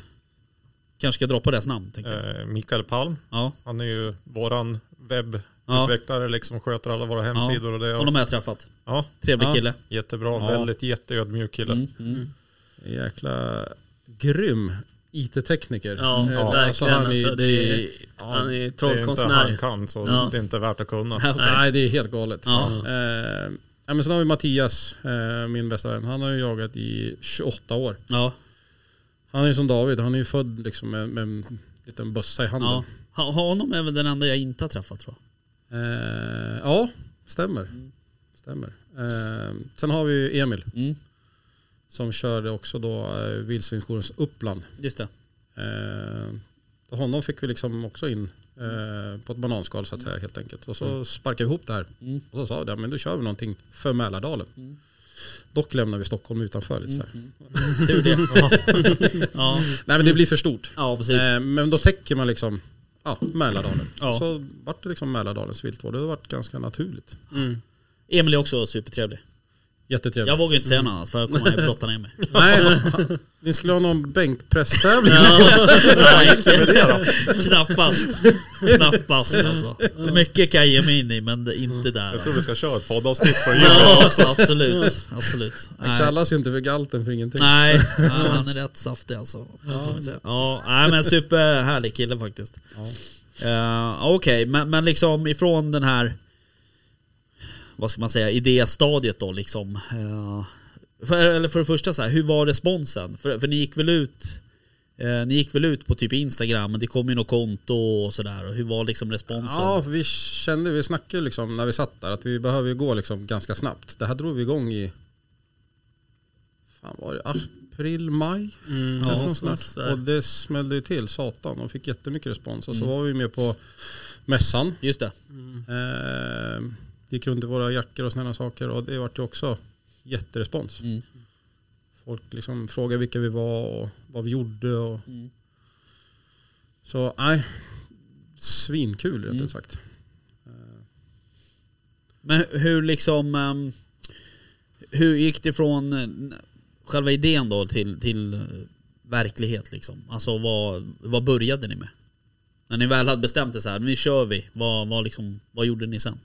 Kanske ska droppa deras namn tänkte jag. Eh, Mikael Palm, Ja, han är ju våran webbutvecklare, liksom sköter alla våra hemsidor och det. och Och, de har jag träffat. ja, Trevlig Ja. kille. jättebra, Ja. väldigt jätteödmjuk kille. Mm, mm. Jäkla grym IT-tekniker. Ja, Eh, ja, verkligen, han är- alltså, är- ja, Han är Det är inte trollkonstnär. han kan så Ja. det är inte värt att kunna. *laughs* Nej, det är helt galet. Ja. Eh, men sen har vi Mattias, eh, min bästa vän. Han har ju jagat i 28 år. Ja, Han är ju som David, han är ju född liksom med, med en liten bössa i handen. ja. Honom är väl den enda jag inte har träffat tror jag. Eh, ja, stämmer. stämmer. Eh, sen har vi Emil Mm, som körde också då eh, Vildsvinsjourens Uppland. just det. Eh, honom fick vi liksom också in eh, på ett bananskal så att säga helt enkelt. Och så sparkade vi ihop det här. Mm. Och så sa vi det, men då kör vi någonting för Mälardalen. Mm. Dock lämnar vi Stockholm utanför lite så här. Tur det. *laughs* ja, Nej men det blir för stort. ja precis. Eh, men då täcker man liksom ja, Mälardalen. Ja. Så vart det liksom Mälardalens viltvård. Det har varit ganska naturligt. Mm. Emil är också supertrevlig. Jättetrevligt. Jag vågar inte säga något annat för jag kommer att brotta ner mig. *laughs* Nej, ni skulle ha någon bänkpresstävling. *laughs* Knappast. Knappast alltså. Mycket kan jag ge mig in i men det är inte där. Jag tror Alltså. vi ska köra ett poddavsnitt för *laughs* jul. Ja, absolut. absolut. Han Nej. kallas ju inte för galten för ingenting. Nej, ja, han är rätt saftig alltså. säga. Ja, nej, men superhärlig kille faktiskt. Ja. Uh, Okej, men, men liksom ifrån den här vad ska man säga, idéstadiet då liksom. eh, för, eller för det första så här, hur var responsen? För, för ni gick väl ut eh, Ni gick väl ut på typ Instagram, men det kom ju något konto och sådär. Hur var liksom responsen? Ja, vi kände, vi snackade liksom när vi satt där att vi behöver ju gå liksom ganska snabbt. Det här drog vi igång i fan var det, april, maj? Mm, ja, där. Och det smällde ju till satan och fick jättemycket respons. Och så Mm. var vi med på mässan. Just det. Eh, gick runt i våra jackor och sådana saker och det vart ju också jätterespons. Mm. Folk liksom frågade vilka vi var och vad vi gjorde. Och, Mm. så nej, svinkul rätt Mm. sagt. Men hur liksom ehm, Hur gick det från eh, själva idén då till, till eh, verklighet liksom? Alltså vad, vad började ni med? När ni väl hade bestämt det så här, nu kör vi. Vad, vad, liksom, vad gjorde ni sen?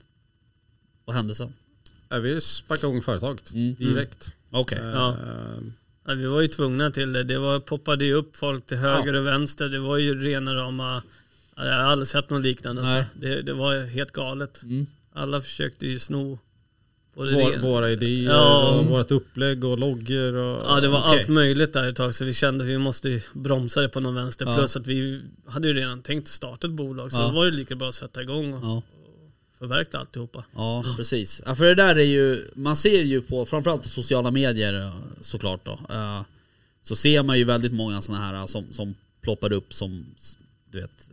Vad hände sen? Ja, vi sparkade igång företaget Mm. direkt. Okej. Ja. Eh, Ja, vi var ju tvungna till det. Det var, poppade ju upp folk till höger och vänster. Det var ju rena rama... Jag har aldrig sett något liknande. Alltså. Det, det var helt galet. Mm. Alla försökte ju sno vår, våra idéer Ja. och vårt upplägg och loggor. Och, Ja det var Okej. allt möjligt där ett tag så vi kände att vi måste bromsa det på någon vänster. Ja. Plus att vi hade ju redan tänkt starta ett bolag så Ja. då var det lika bra att sätta igång och Ja. Förverkliga alltihopa. Ja, precis. Ja, för det där är ju, man ser ju på, framförallt på sociala medier eh, såklart då. eh, Så ser man ju väldigt många sådana här eh, som, som ploppar upp som, du vet,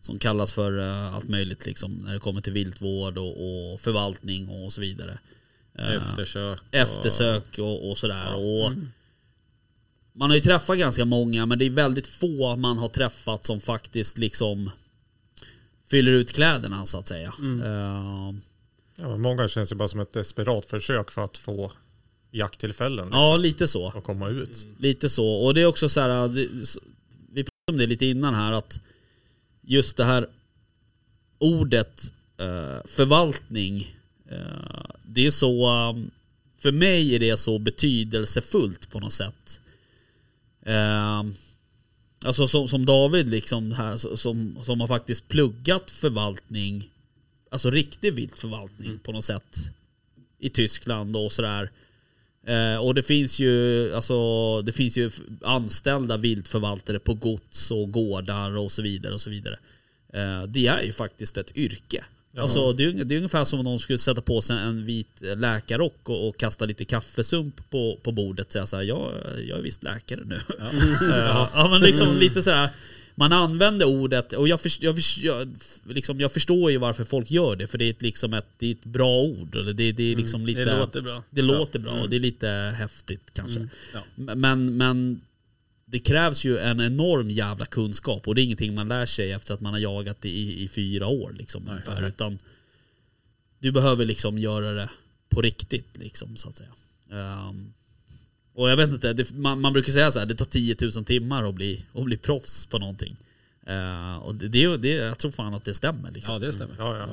som kallas för allt möjligt liksom när det kommer till viltvård och, och förvaltning och så vidare. Eftersök. och- eftersök och, och sådär. Och man har ju träffat ganska många men det är väldigt få man har träffat som faktiskt liksom fyller ut kläderna så att säga. Eh, Ja, men många känns ju bara som ett desperat försök för att få jakttillfällen. Liksom, ja, lite så. Och komma ut. Lite så. Och det är också så här, vi pratade om det lite innan här att just det här ordet eh, förvaltning, eh, det är så, um, för mig är det så betydelsefullt på något sätt. Alltså som, som David liksom här, som, som har faktiskt pluggat förvaltning, alltså riktig viltförvaltning på något sätt i Tyskland och sådär. Eh, och det finns ju alltså, det finns ju anställda viltförvaltare på gods och gårdar och så vidare och så vidare. Eh, det är ju faktiskt ett yrke. Alltså, det, är, det är ungefär som om någon skulle sätta på sig en vit läkarrock och, och kasta lite kaffesump på, på bordet och säga såhär, jag, jag är visst läkare nu. *laughs* Eh, ja men liksom lite sådär. Man använder ordet och jag, först, jag, först, jag, liksom, jag förstår ju varför folk gör det för det är ett, liksom ett, det är ett bra ord. Eller det, det är liksom lite, Det låter bra. det låter bra och det är lite häftigt kanske. Mm. Ja. Men, men det krävs ju en enorm jävla kunskap och det är ingenting man lär sig efter att man har jagat i, i fyra år. Liksom, ungefär, utan du behöver liksom göra det på riktigt. Liksom, så att säga. Ehm, och jag vet inte, det, man, man brukar säga så här, det tar 10 000 timmar att bli, att bli proffs på någonting. Eh, och det, det, det, jag tror fan att det stämmer. Liksom. Ja, det stämmer. Ja,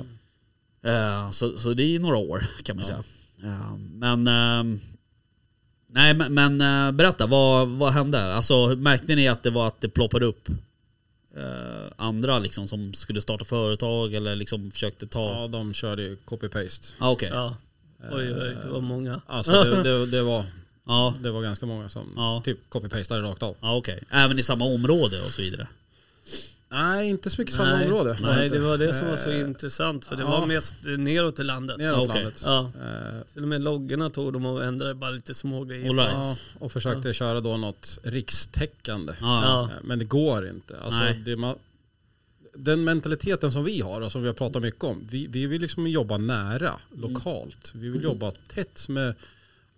ja. Eh, så, så det är några år kan man säga. Eh, men Nej men, men eh, berätta, vad, vad hände? Alltså märkte ni att det var att det ploppade upp eh, andra liksom som skulle starta företag eller liksom försökte ta... Ja, de körde ju copy-paste. Ah, Okej. Ja. Oj, oj, det var många. Alltså det, det, det, var, *laughs* Ja, det var ganska många som Ja. typ copy-pastade rakt av. ja okej. Även i samma område och så vidare? Nej, inte så mycket samma Nej, område. var Nej, det var det som var så Eh, intressant för det ja. var mest neråt i landet. Neråt Okej. landet. Ja, Eh, till och med loggorna tog de och ändrade bara lite små grejer. All right. ja, och försökte köra då något rikstäckande. Ja. Ja. Eh, Men det går inte. Alltså, Nej. det man, den mentaliteten som vi har och som vi har pratat mycket om. Vi, vi vill liksom jobba nära, lokalt. Vi vill jobba tätt med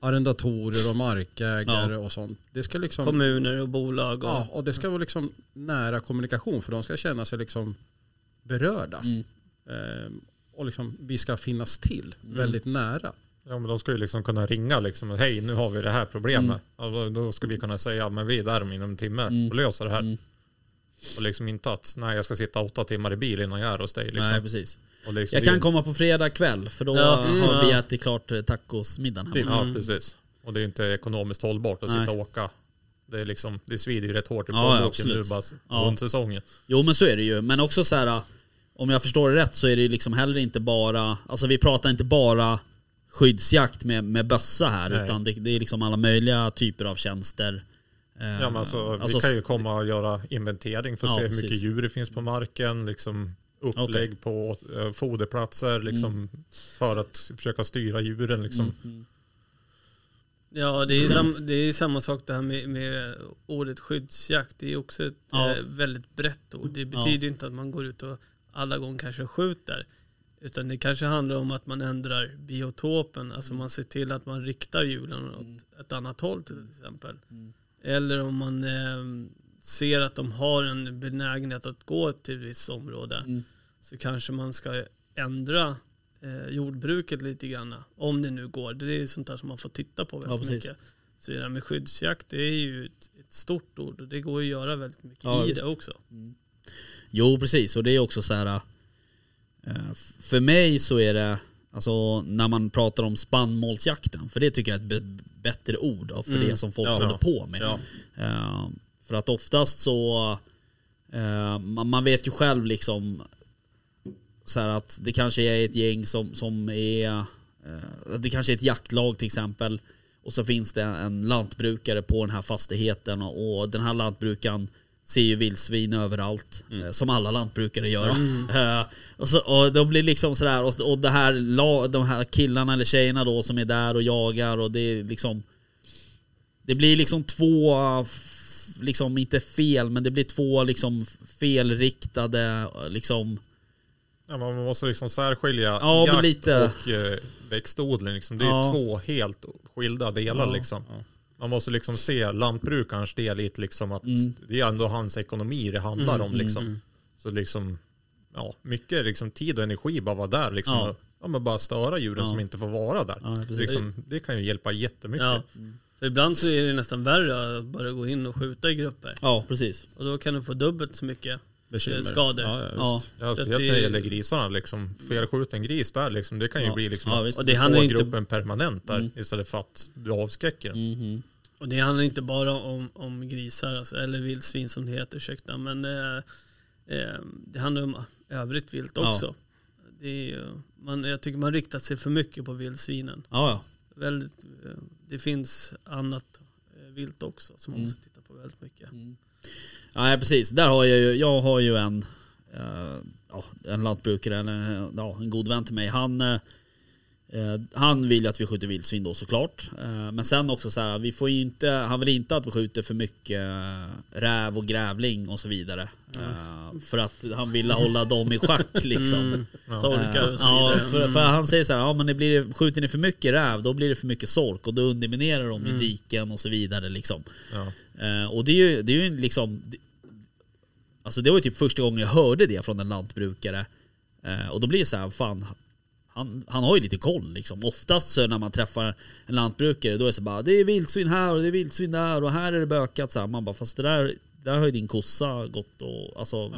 arrendatorer och markägare och sånt. Det ska liksom... Kommuner och bolag och... Ja, och det ska vara liksom nära kommunikation för de ska känna sig liksom berörda. Mm. Ehm, och liksom, vi ska finnas till väldigt nära. Ja men de ska ju liksom kunna ringa liksom. Hej nu har vi det här problemet. Mm. Då- då ska vi kunna säga men vi är där om inom en timme och löser det här. Mm. Och liksom inte att nej jag ska sitta åtta timmar i bil innan jag är hos dig. Liksom. Nej precis. Och liksom, Jag kan ju- komma på fredag kväll för då Ja. har Mm. vi ätit klart eh, tacosmiddagen hemma. Ja precis. Och det är inte ekonomiskt hållbart att Nej. sitta och åka. Det, är liksom, det svider ju rätt hårt i Ja, ja, plånboken nu bara Ja. hundsäsongen. Jo men så är det ju. Men också så här. Om jag förstår det rätt så är det ju liksom heller inte bara, alltså vi pratar inte bara skyddsjakt med, med bössa här Nej. utan det, det är liksom alla möjliga typer av tjänster. Eh, Ja, men alltså, alltså, vi kan ju komma och göra inventering för att Ja, se hur mycket precis. djur det finns på marken. Liksom upplägg på eh, foderplatser liksom, för att försöka styra djuren. Liksom. Mm. Ja, det är, sam, det är samma sak det här med, med ordet skyddsjakt. Det är också ett Ja. eh, väldigt brett ord. Det betyder inte att man går ut och alla gånger kanske skjuter. Utan det kanske handlar om att man ändrar biotopen. Alltså man ser till att man riktar hjulen åt ett annat håll till exempel. Eller om man eh, ser att de har en benägenhet att gå till ett visst område. Mm. Så kanske man ska ändra eh, jordbruket lite grann. Om det nu går. Det är sånt där som man får titta på väldigt precis. mycket. Så det där med skyddsjakt det är ju ett, ett stort ord och det går att göra väldigt mycket Ja, i visst. det också. Jo precis och det är också så här. eh, För mig så är det, Alltså när man pratar om spannmålsjakten, för det tycker jag är ett bättre ord då, för Mm. det som folk Ja. håller på med. Ja. För att oftast så, eh, man, man vet ju själv liksom så här att det kanske är ett gäng som, som är, eh, det kanske är ett jaktlag till exempel. Och så finns det en lantbrukare på den här fastigheten och, och den här lantbrukaren ser ju vildsvin överallt. eh, Som alla lantbrukare gör. *laughs* Eh, och, så, och de blir liksom sådär, och, och det här, la- de här killarna eller tjejerna då som är där och jagar och det är liksom Det blir liksom två, liksom inte fel, men det blir två liksom felriktade liksom Ja, man måste liksom särskilja Ja, jakt lite. och eh, växtodling. Liksom. Det är Ja. två helt skilda delar. Ja. Liksom. Man måste liksom se lantbrukarens del lite liksom att Mm. det är ändå hans ekonomi det handlar om. Liksom. Så liksom, ja, mycket liksom tid och energi bara vara där. Liksom, Ja. och, ja, men bara störa djuren som inte får vara där. Liksom, det kan ju hjälpa jättemycket. Ja. För ibland så är det nästan värre att bara gå in och skjuta i grupper. Ja precis. Och då kan du få dubbelt så mycket Bekymmer. eh, skador. Ja, ja, visst. Ja, Så att det- när det gäller grisarna. Liksom, felskjuten gris där, liksom, det kan ju Ja. bli liksom Ja, att visst. Och det du får inte- gruppen permanent där Mm. istället för att du avskräcker den. Mhm. Och det handlar inte bara om, om grisar, alltså, eller vildsvin som det heter, ursäkta. Men eh, eh, det handlar om övrigt vilt Ja. också. Det är, man, jag tycker man riktat sig för mycket på vildsvinen. Ja ja. Väldigt, eh, det finns annat eh, vilt också som man Mm. måste titta på väldigt mycket. Ja precis, där har jag ju, jag har ju en, eh, ja, en lantbrukare, eller, ja, en god vän till mig. Han, eh, eh, han vill ju att vi skjuter vildsvin då såklart. Eh, men sen också så här, vi får inte, han vill inte att vi skjuter för mycket eh, räv och grävling och så vidare. Eh, för att han vill hålla dem i schack liksom. Mm. Ja. Sorkar och så Ja, för, för han säger så här, ja men det blir, skjuter ni för mycket räv då blir det för mycket sork och då underminerar de i Mm. diken och så vidare liksom. Ja. Eh, och det är ju, det är ju liksom Alltså det var ju typ första gången jag hörde det från en lantbrukare. Eh, och då blir det så här, fan han, han har ju lite koll liksom. Oftast så när man träffar en lantbrukare då är det så bara Det är vildsvin här och det är vildsvin där och här är det bökat så här. Man bara fast det där, där har ju din kossa gått och alltså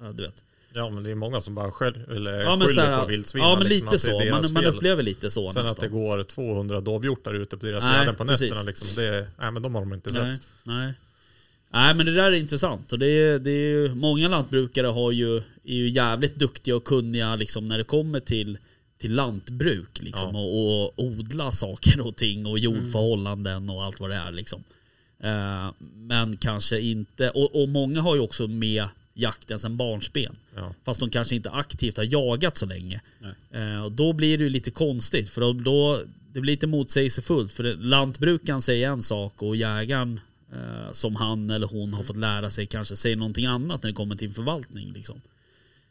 Ja. du vet. ja men det är många som bara skäll, eller Ja skyller här, på vildsvinen. ja, men liksom, lite att så. Man, man upplever lite så Sen att nästan. det går 200 dovhjortar ute på deras Nej, gärden på nätterna. precis. Liksom, det, nej men de har de inte Nej, sett. nej. nej men det där är intressant. Och det är, det är många lantbrukare har ju, är ju jävligt duktiga och kunniga liksom, när det kommer till, till lantbruk. Liksom, Ja. och, och odla saker och ting och jordförhållanden och allt vad det är. Liksom. Eh, men kanske inte, och, och många har ju också med jakten sedan barnsben. Ja. Fast de kanske inte aktivt har jagat så länge. Eh, och då blir det ju lite konstigt. För då, då det blir lite motsägelsefullt. För det, lantbrukaren säger en sak och jägaren eh, som han eller hon har fått lära sig kanske säger någonting annat när det kommer till förvaltning. Liksom.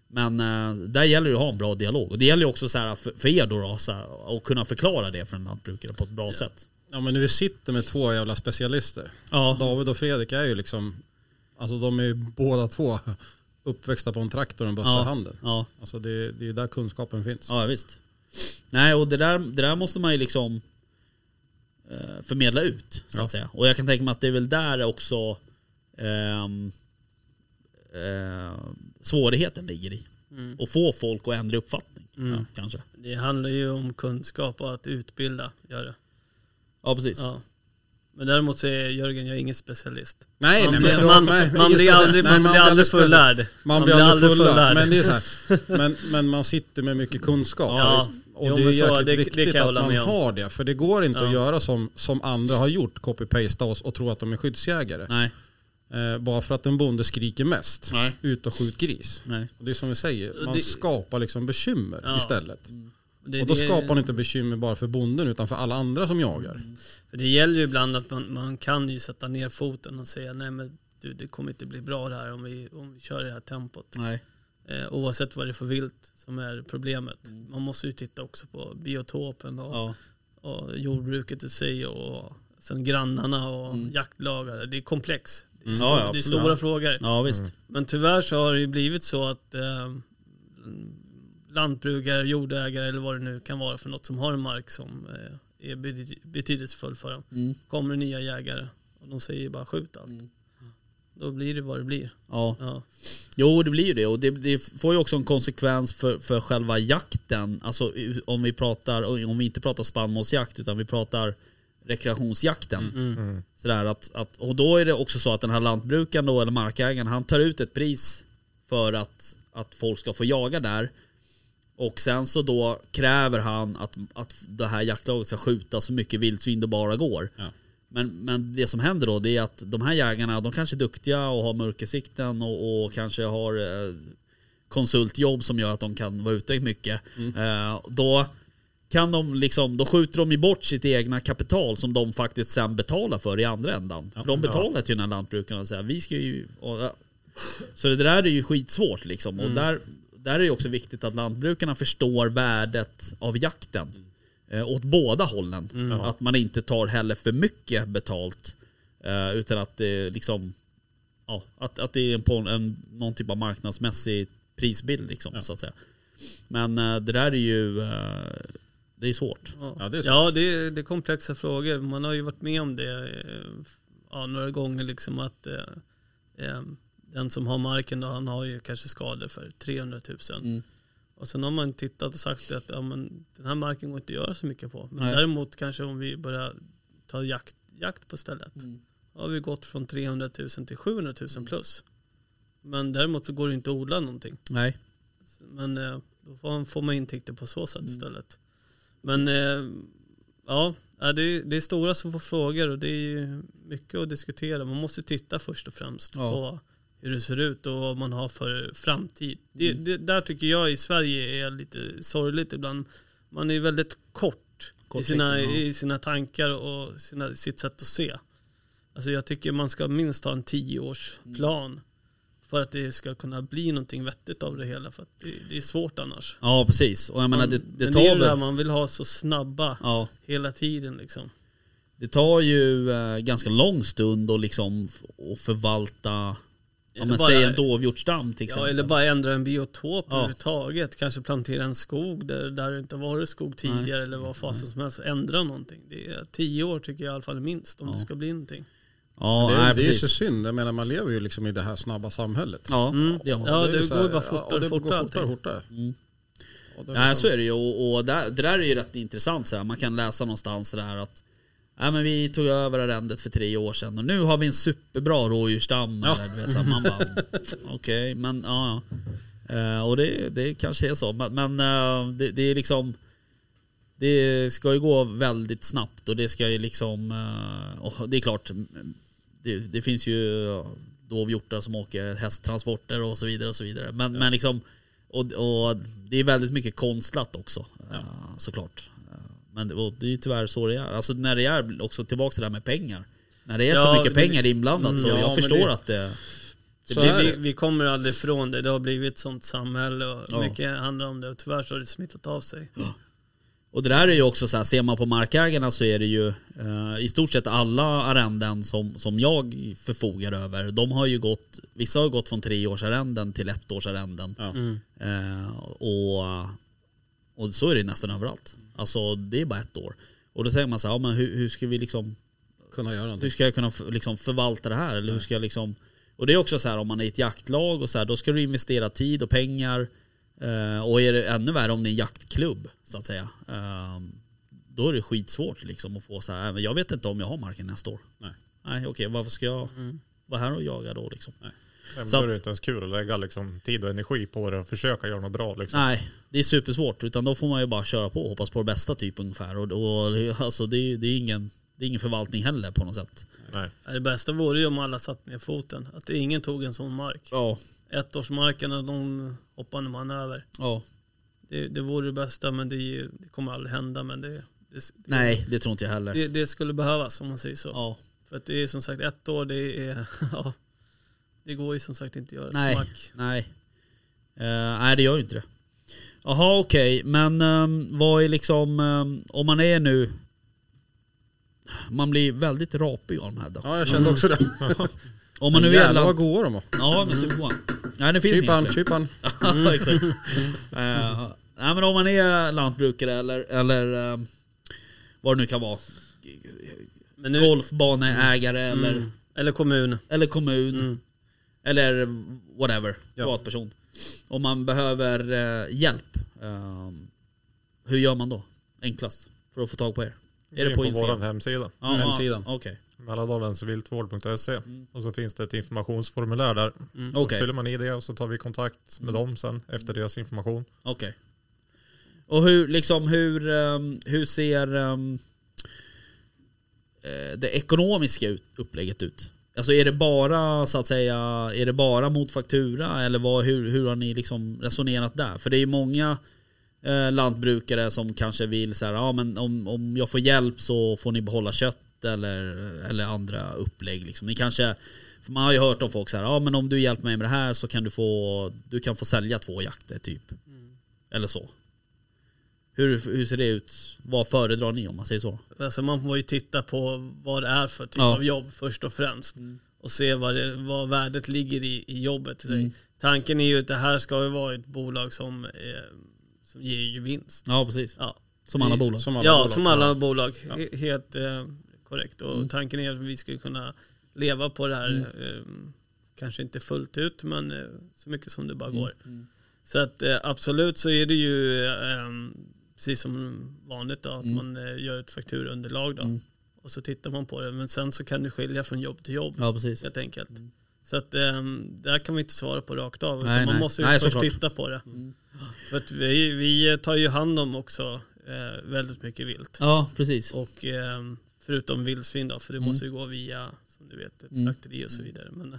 Men eh, där gäller det att ha en bra dialog. Och det gäller också så här för, er då, då här, att kunna förklara det för en lantbrukare på ett bra sätt. Ja men vi sitter med två jävla specialister. Ja, David och Fredrik är ju liksom, alltså de är ju båda två *laughs* uppväxta på en traktor och en bössa Ja. i handen. ja, Alltså det, det är ju där kunskapen finns. ja visst. Nej, och det där, det där måste man ju liksom eh, förmedla ut, så Ja. att säga. Och jag kan tänka mig att det är väl där också ehm, eh, svårigheten ligger i. Mm. Och få folk att ändra uppfattning. Mm. Ja, kanske. Det handlar ju om kunskap och att utbilda, gör det. Ja, precis. Ja. Men däremot så är Jörgen, jag är ingen specialist. Nej, Man nej, blir, man, nej, man blir aldrig, nej, man blir aldrig fullärd. Man blir aldrig fullärd. Men, det är så här, *laughs* men, men man sitter med mycket kunskap. Ja, Och jo, det är så, jäkligt det- det viktigt kan jag att man med om. har det. För det går inte Ja. att göra som, som andra har gjort, copy-pasta oss och tro att de är skyddsjägare. Nej, Eh, bara för att en bonde skriker mest. Nej. Ut och skjut gris. nej. Och det är som vi säger, man Det- skapar liksom bekymmer Ja. istället. Det, Och då det- skapar man inte bekymmer bara för bonden utan för alla andra som jagar. För det gäller ju ibland att man, man kan ju sätta ner foten och säga nej men du, det kommer inte bli bra det här om vi, om vi kör i det här tempot. nej. Eh, oavsett vad det är för vilt som är problemet. Man måste ju titta också på biotopen och, Ja. och jordbruket i sig och sen grannarna och Mm. jaktlagar. Det är komplex. Det är, Mm. stor, Ja, det är stora frågor. ja, visst. Men tyvärr så har det ju blivit så att eh, lantbrukare, jordägare eller vad det nu kan vara för något som har en mark som eh, är bety- betydelsefull för dem. Mm. Kommer nya jägare och de säger bara skjut allt. Mm. då blir det vad det blir. Ja. Ja. Jo det blir ju det och det, det får ju också en konsekvens för, för själva jakten. Alltså om vi pratar, om vi inte pratar spannmålsjakt utan vi pratar rekreationsjakten. Mm. Sådär att, att, och då är det också så att den här lantbrukaren då, eller markägaren, han tar ut ett pris för att, att folk ska få jaga där. Och sen så då kräver han att, att det här jaktlaget ska skjuta så mycket vildsvin det bara går. Ja. Men, men det som händer då det är att de här jägarna, de kanske är duktiga och har mörkersikten och, och kanske har eh, konsultjobb som gör att de kan vara ute mycket. Eh, då kan de liksom, då skjuter de ju bort sitt egna kapital som de faktiskt sen betalar för i andra ändan. För de betalar till den här lantbrukaren och säger vi ska ju... Och, ja. så det där är ju skitsvårt liksom. Och där, där är det också viktigt att lantbrukarna förstår värdet av jakten. Eh, åt båda hållen. Att man inte tar heller för mycket betalt. Eh, utan att det liksom... Ja, att, att det är en, på en, någon typ av marknadsmässig prisbild liksom, så att säga. Men eh, det där är ju... Eh, det är svårt. Ja, det är så. Ja, det är, det är komplexa frågor. Man har ju varit med om det eh, ja, några gånger. Liksom att eh, eh, Den som har marken då, han har ju kanske skador för 300 000. Mm. Och sen har man tittat och sagt att ja, men, den här marken går inte att göra så mycket på. Men Nej. däremot kanske om vi börjar ta jakt, jakt på stället. Mm. Då har vi gått från 300 000 till 700 000 plus. Men däremot så går det inte att odla någonting. Nej. Men eh, då får man, får man intäkter på så sätt Mm. istället. Men eh, ja, det är, det är stora frågor och det är mycket att diskutera. Man måste titta först och främst Ja. på hur det ser ut och vad man har för framtid. Det, Mm. det, där tycker jag i Sverige är lite sorgligt ibland. Man är väldigt kort i sina, ja. i sina tankar och sina, sitt sätt att se. Alltså jag tycker man ska minst ha en tioårsplan för att det ska kunna bli någonting vettigt av det hela. För att det, det är svårt annars. Ja precis. Och jag menar det, det Men det är det man vill ha så snabba Ja. hela tiden liksom. Det tar ju eh, ganska lång stund att liksom förvalta, ja Eller men bara- säg en dovhjortsstam till Ja, exempel. eller bara ändra en biotop Ja. överhuvudtaget. Kanske plantera en skog där, där det inte varit skog tidigare eller vad fasen som helst. Ändra någonting. Det är tio år tycker jag i alla fall minst om Ja. det ska bli någonting. Ja, det, är, nej, det är så synd, jag menar man lever ju liksom i det här snabba samhället. Ja, Mm. det. Ja, är det så går ju bara fortare ja, det och fortare går fortare fortare. Mm. Och det är Nej liksom- så är det ju och, och där, det där är ju rätt intressant så här. Man kan läsa någonstans det där att Nej men vi tog över arrendet för tre år sedan och nu har vi en superbra rådjursstam. Ja. Eller, du vet, så här, man bara *laughs* okej men ja. ja. Eh, och det, det kanske är så men, men eh, det, det är liksom Det ska ju gå väldigt snabbt och det ska ju liksom och det är klart det, det finns ju dovhjortar som åker hästtransporter och så vidare och så vidare. Men, men liksom och, och det är väldigt mycket konstlat också eh, såklart. Eh, Men det, är ju tyvärr så det är. Alltså när det är också tillbaka till det här med pengar. När det är så Ja, mycket det- pengar inblandat så Mm, ja, jag förstår det- att det... Det Så blir, vi, vi kommer aldrig ifrån det. Det har blivit ett sånt samhälle och Ja. mycket handlar om det. Och tyvärr så har det smittat av sig. Och det där är ju också så här, ser man på markägarna så är det ju eh, i stort sett alla arrenden som, som jag förfogar över. De har ju gått, vissa har gått från treårsarrenden till ettårsarrenden. Ja. Mm. Eh, och, och så är det nästan överallt. Alltså det är bara ett år. Och då säger man så här, ja, men hur, hur ska vi liksom Kunna göra hur ska jag kunna liksom förvalta det här? Eller hur ska jag liksom... Och det är också så här om man är i ett jaktlag och så här, då ska du investera tid och pengar. Eh, och är det ännu värre om det är en jaktklubb så att säga. Eh, då är det skitsvårt liksom att få så här, "Men jag vet inte om jag har marken nästa år. Nej. Nej okej, varför ska jag Mm. vara här och jaga då liksom? Men Så då är det inte ens kul att lägga liksom, tid och energi på det och försöka göra något bra. Liksom. Nej, det är supersvårt. Utan då får man ju bara köra på och hoppas på det bästa typ ungefär. Och, och alltså det, är- det, är ingen, det är ingen förvaltning heller på något sätt. Nej. Det bästa vore ju om alla satt ner foten. Att ingen tog en sån mark. Ja, Ettårsmarken och de hoppande man över. ja. Det, det vore det bästa men det, är det kommer aldrig hända. Men det, det, Nej, det tror inte jag heller. det, det skulle behövas om man säger så. Ja. För att det är som sagt ett år, det är, *laughs* ja, det går ju som sagt inte att göra ett Nej. smack. Nej. Eh, nej det gör ju inte det. Jaha okej, men ehm, vad är liksom, ehm, om man är nu man blir väldigt rapig av de här då. Ja, jag kände också det. *laughs* Om man nu är Jävlar vad goda de var. Ja men supergoda. Nej det finns Chipan, inga fler. chipan. Ja exakt. Eh, nej men om man är lantbrukare eller, eller ehm, vad det nu kan vara. Men nu, Golfbaneägare eller, mm, eller kommun. eller kommun. Mm. Eller whatever, Ja. privatperson. Om man behöver eh, hjälp, eh, hur gör man då? Enklast för att få tag på er? Är det på på Instagram? vår hemsida. Ja, hemsidan. ja, Okej. Mälardalensviltvård.se Och så finns det ett informationsformulär där. Då Okej. fyller man i det och så tar vi kontakt med dem sen efter deras information. Okej. Och hur, liksom, hur, ehm, hur ser eh, det ekonomiska upplägget ut? Alltså är det bara så att säga, är det bara mot faktura eller vad, hur, hur har ni liksom resonerat där? För det är ju många eh, lantbrukare som kanske vill så här, ja men om, om jag får hjälp så får ni behålla kött eller, eller andra upplägg liksom. Ni kanske, för man har ju hört om folk så här, ja men om du hjälper mig med det här så kan du få, du kan få sälja två jakter typ. Eller så. Hur, hur ser det ut? Vad föredrar ni om man säger så? Alltså man får ju titta på vad det är för typ Ja. av jobb först och främst. Och se vad, det, vad värdet ligger i, i jobbet. Mm. Tanken är ju att det här ska ju vara ett bolag som, eh, som ger ju vinst. Ja precis. Ja, Som alla bolag. Som alla ja bolag. som alla Ja. bolag. He- Helt eh, korrekt. Och Mm. tanken är att vi ska kunna leva på det här. Mm. Eh, kanske inte fullt ut men eh, så mycket som det bara Mm. går. Så att eh, absolut så är det ju eh, precis som vanligt då, att Mm. man eh, gör ett fakturunderlag då. Mm. Och så tittar man på det. Men sen så kan det skilja från jobb till jobb Ja precis. helt enkelt. Så att eh, där kan vi inte svara på rakt av. Nej, man nej. måste ju Nej, först såklart. titta på det. Mm. För att vi, vi tar ju hand om också eh, väldigt mycket vilt. Ja precis. Och eh, förutom vildsvin då, för det Mm. måste ju gå via, som du vet, ett Mm. slakteri och så vidare. Men,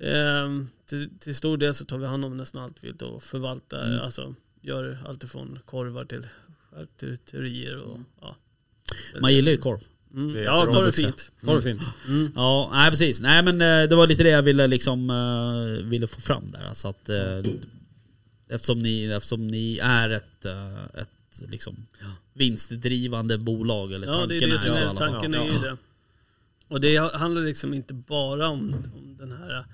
eh, till, till stor del så tar vi hand om nästan allt vilt och förvaltar, Mm. alltså gör allt ifrån korvar till charkuterier och ja. Man gillar ju korv. Mm. Är Ja, då är fint. Var det fint? Mm. Ja, nej precis. Nej men eh, det var lite det jag ville liksom eh, ville få fram där. Alltså att, eh, eftersom, ni, eftersom ni är ett, eh, ett liksom vinstdrivande bolag, eller Ja, tanken det är det som är, tanken är ju det. Och det handlar liksom inte bara om, om den här,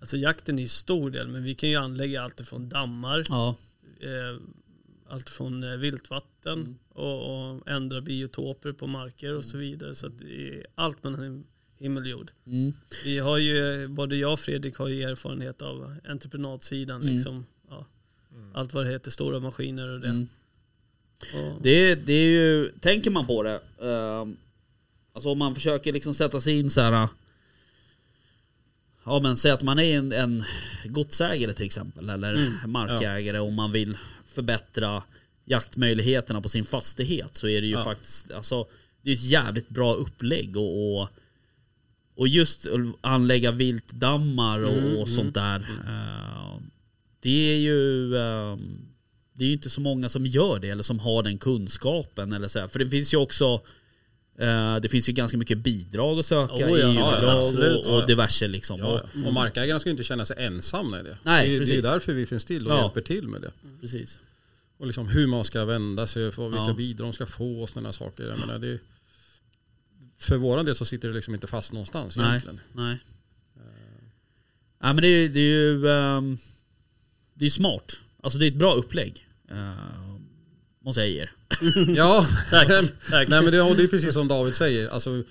alltså jakten är ju stor del, men vi kan ju anlägga allt ifrån dammar, Ja, eh, allt från eh, viltvatten Mm. och, och ändra biotoper på marker och så vidare. Så att det är allt mellan him- himmel och jord. mm. Vi har ju, både jag och Fredrik har ju erfarenhet av entreprenadsidan. Mm. Liksom, ja, allt vad det heter, stora maskiner och det. Mm. Det, det är ju, tänker man på det, ehm, alltså om man försöker liksom sätta sig in så här. Ja men säg att man är en, en godsägare till exempel, eller Mm, markägare och man vill förbättra jaktmöjligheterna på sin fastighet så är det ju Ja. faktiskt, alltså det är ett jävligt bra upplägg och, och, och just anlägga viltdammar och, Mm, och sånt där. eh, det är ju ehm, det är ju inte så många som gör det eller som har den kunskapen. Eller så här. För det finns ju också eh, det finns ju ganska mycket bidrag att söka Oh ja, i ja, och, och diverse liksom. Ja, Och, ja. Och markägarna ska ju inte känna sig ensamma i det. Nej, det, är- det är precis. därför vi finns till och hjälper till med det. precis. Och liksom hur man ska vända sig, för vilka bidrag de ska få och sådana saker. Jag menar, det, för våran del så sitter det liksom inte fast någonstans Nej. egentligen. Nej. Ja, men det, är- det är ju ehm, det är smart. Alltså det är ett bra upplägg. Uh, måste jag ge er. Ja, tack, tack. Nej, men det, och det är precis som David säger. Alltså,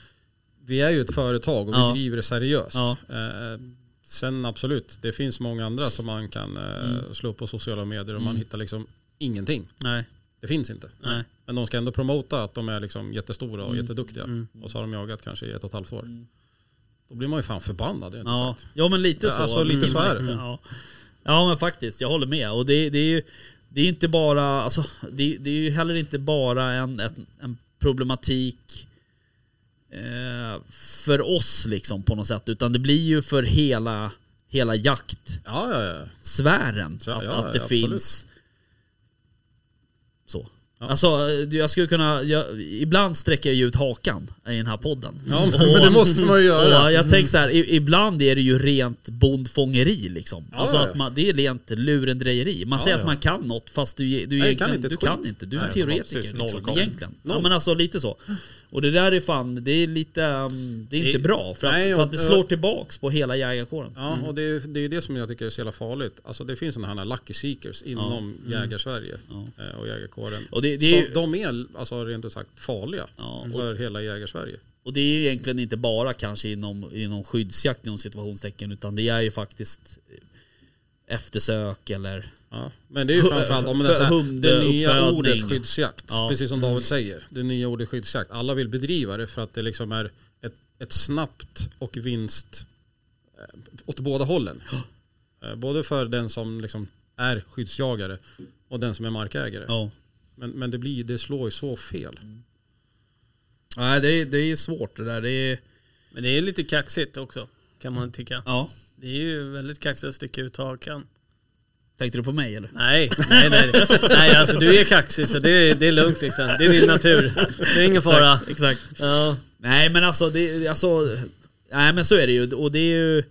vi är ju ett företag och Ja. vi driver det seriöst. Ja. Eh, sen absolut, det finns många andra som man kan eh, Mm. slå upp på sociala medier och man Mm. hittar liksom ingenting. Nej. Det finns inte. Nej. Men de ska ändå promota att de är liksom jättestora och Mm. jätteduktiga. Mm. Och så har de jagat kanske i ett och ett halvt år. Mm. Då blir man ju fan förbannad. Ja. ja men lite så. alltså, lite så är det. Ja. ja men faktiskt, jag håller med. Och det, det är ju det är inte bara, alltså, det, det är ju heller inte bara en, en, en problematik eh, för oss liksom på något sätt. Utan det blir ju för hela, hela jaktsfären. Ja, ja, ja. Så, Ja, att, att det ja, finns så. Ja. Alltså jag skulle kunna, jag, ibland sträcker jag ju ut hakan i den här podden. ja men det måste man ju göra. Jag tänker så här, ibland är det ju rent bondfångeri liksom. Ja, alltså att man, det är rent lurendrejeri. Man säger att man kan något fast du, du, Nej, kan inte du kan inte. Du är Nej, teoretiker liksom, egentligen. Ja men alltså lite så. Och det där är fan, det är lite, um, det är inte Det- bra. För att, Nej, för och- att det slår tillbaks på hela jägarkåren. Ja, och det är, det är det som jag tycker är så jävla farligt. Alltså det finns sådana här lucky seekers inom jägarsverige Ja. eh, och jägarkåren. Och det, det är Så de är alltså rent ut sagt farliga Ja, för hela jägarsverige. och det är ju egentligen inte bara kanske inom, inom skyddsjakt inom situationstecken utan det är ju faktiskt eftersök eller Ja. Men det är ju framförallt om det, är så här, det nya ordet skyddsjakt. Ja. Precis som David säger. Det nya ordet skyddsjakt. Alla vill bedriva det för att det liksom är ett, ett snabbt och vinst eh, åt båda hållen. Ja. Både för den som liksom är skyddsjagare och den som är markägare. Ja. Men, men det, blir, det slår ju så fel. Nej, det är, det är svårt det där. Det är... Men det är lite kaxigt också, kan man tycka. Ja. Det är ju väldigt kaxigt att sticka ut hakan. Tänkte du på mig eller? Nej, nej, nej. nej alltså du är kaxig så det är, det är lugnt liksom. Det är din natur. Det är ingen fara. Exakt. Ja. Nej men alltså, det, alltså, nej men så är det ju. Och det är ju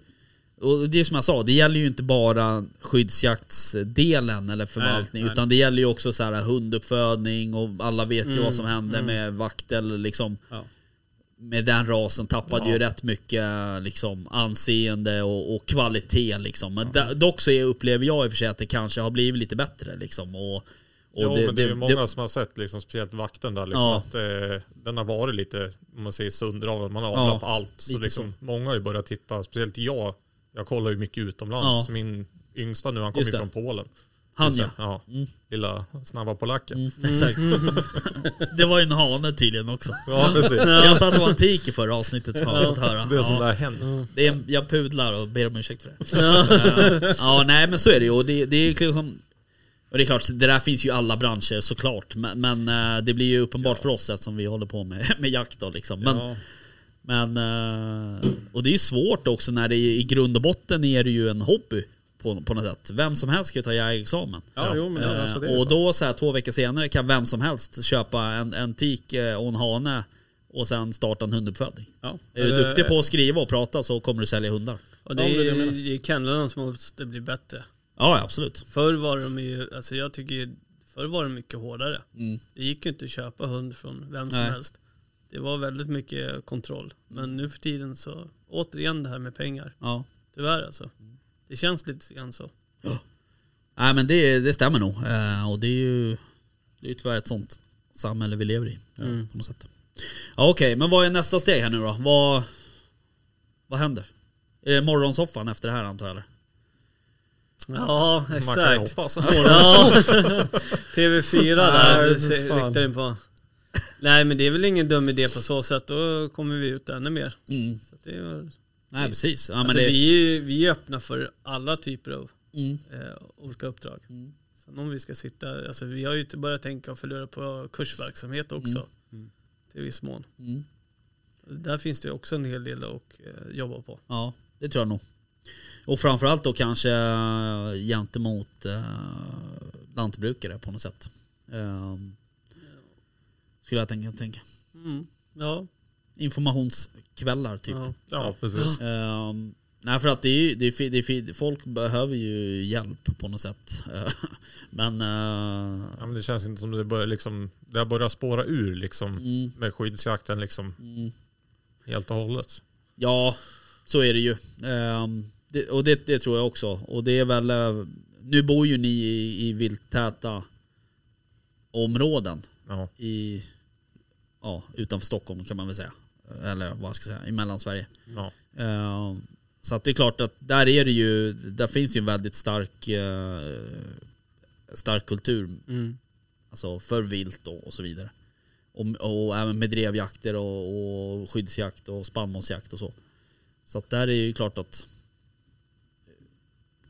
och det är som jag sa, det gäller ju inte bara skyddsjaktsdelen eller förvaltning nej, utan det gäller ju också så här hunduppfödning och alla vet ju mm, vad som hände mm. med vaktel liksom. Ja. Med den rasen tappade ja. ju rätt mycket liksom, anseende och, och kvalitet liksom. Men ja. dock så upplever jag i och för sig att det kanske har blivit lite bättre liksom. Och, och jo, det, men det är ju många det, som har sett, liksom, speciellt vakten där, liksom, ja. att eh, den har varit lite, om man säger sundravlad, man har avlat på allt. Så, liksom, så många har ju börjat titta, speciellt jag, jag kollar ju mycket utomlands. Min yngsta nu, han kommer ju från Polen. Han ja. ja. Mm. Lilla snabba polacken. Mm, exakt. *laughs* det var ju en hane tydligen också. Ja, precis. *laughs* Jag sa att det var en tik i förra avsnittet som jag fått höra. Det är som det händer. Det är, jag pudlar och ber om ursäkt för det. *laughs* Ja, ja nej men så är det ju. Och det, det är liksom och det är klart, det där finns ju i alla branscher såklart. Men, men eh, det blir ju uppenbart ja. för oss eftersom vi håller på med, med jakt då liksom. Men, ja. Men, eh, och det är ju svårt också när det i grund och botten är det ju en hobby på, på något sätt. Vem som helst kan ju ta jägarexamen. Ja, jo, men eh, alltså och då så här, två veckor senare kan vem som helst köpa en, en tik eh, och en hane och sen starta en hunduppfödning. Ja. Är du duktig på att skriva och prata så kommer du sälja hundar. Och det är ju kennlarna som måste bli bättre. Ja, absolut. Förr var de ju, alltså jag tycker förr var de mycket hårdare. Mm. Det gick ju inte att köpa hund från vem som Nej. helst. Det var väldigt mycket kontroll. Men nu för tiden så, återigen det här med pengar. Ja. Tyvärr alltså. Det känns lite grann så. Ja. Nej men det, det stämmer nog. Eh, och det är ju det är ju tyvärr ett sånt samhälle vi lever i. Mm. På något sätt. Ja, Okej, okay. men vad är nästa steg här nu då? Vad, vad händer? Är det morgonsoffan efter det här antar jag eller? Ja, exakt. Kan hoppas. Ja. *laughs* TV4 där, riktar in på. Nej men det är väl ingen dum idé på så sätt. Då kommer vi ut ännu mer. Mm. Så det är Nej precis. Ja, alltså, det... vi, är, vi är öppna för alla typer av mm. eh, olika uppdrag. Mm. Sen om vi ska sitta, alltså vi har ju börjat tänka och förlora på kursverksamhet också. Mm. mm. Till viss mån. Mm. Där finns det också en hel del att eh, jobba på. Ja, det tror jag nog. Och framförallt då kanske äh, gentemot äh, lantbrukare på något sätt. Äh, skulle jag tänka. tänka. Mm. Ja. Informationskvällar typ. Ja, ja precis. Um, nej för att det är, det är, det är, folk behöver ju hjälp på något sätt. *laughs* men, uh, ja, men det känns inte som det börjar liksom, det har börjat spåra ur liksom mm. med skyddsjakten liksom. Mm. Helt och hållet. Ja, så är det ju. Um, det, och det, det, tror jag också. Och det är väl, uh, nu bor ju ni i, i vilttäta områden. Ja. I ja, utanför Stockholm kan man väl säga. Eller vad ska jag säga, i Mellansverige. Ja. Uh, så att det är klart att där är det ju, där finns ju en väldigt stark, uh, stark kultur. Mm. Alltså för vilt och, och så vidare. Och, och, även med drevjakter och, och skyddsjakt och spannmålsjakt och så. Så att där är ju klart att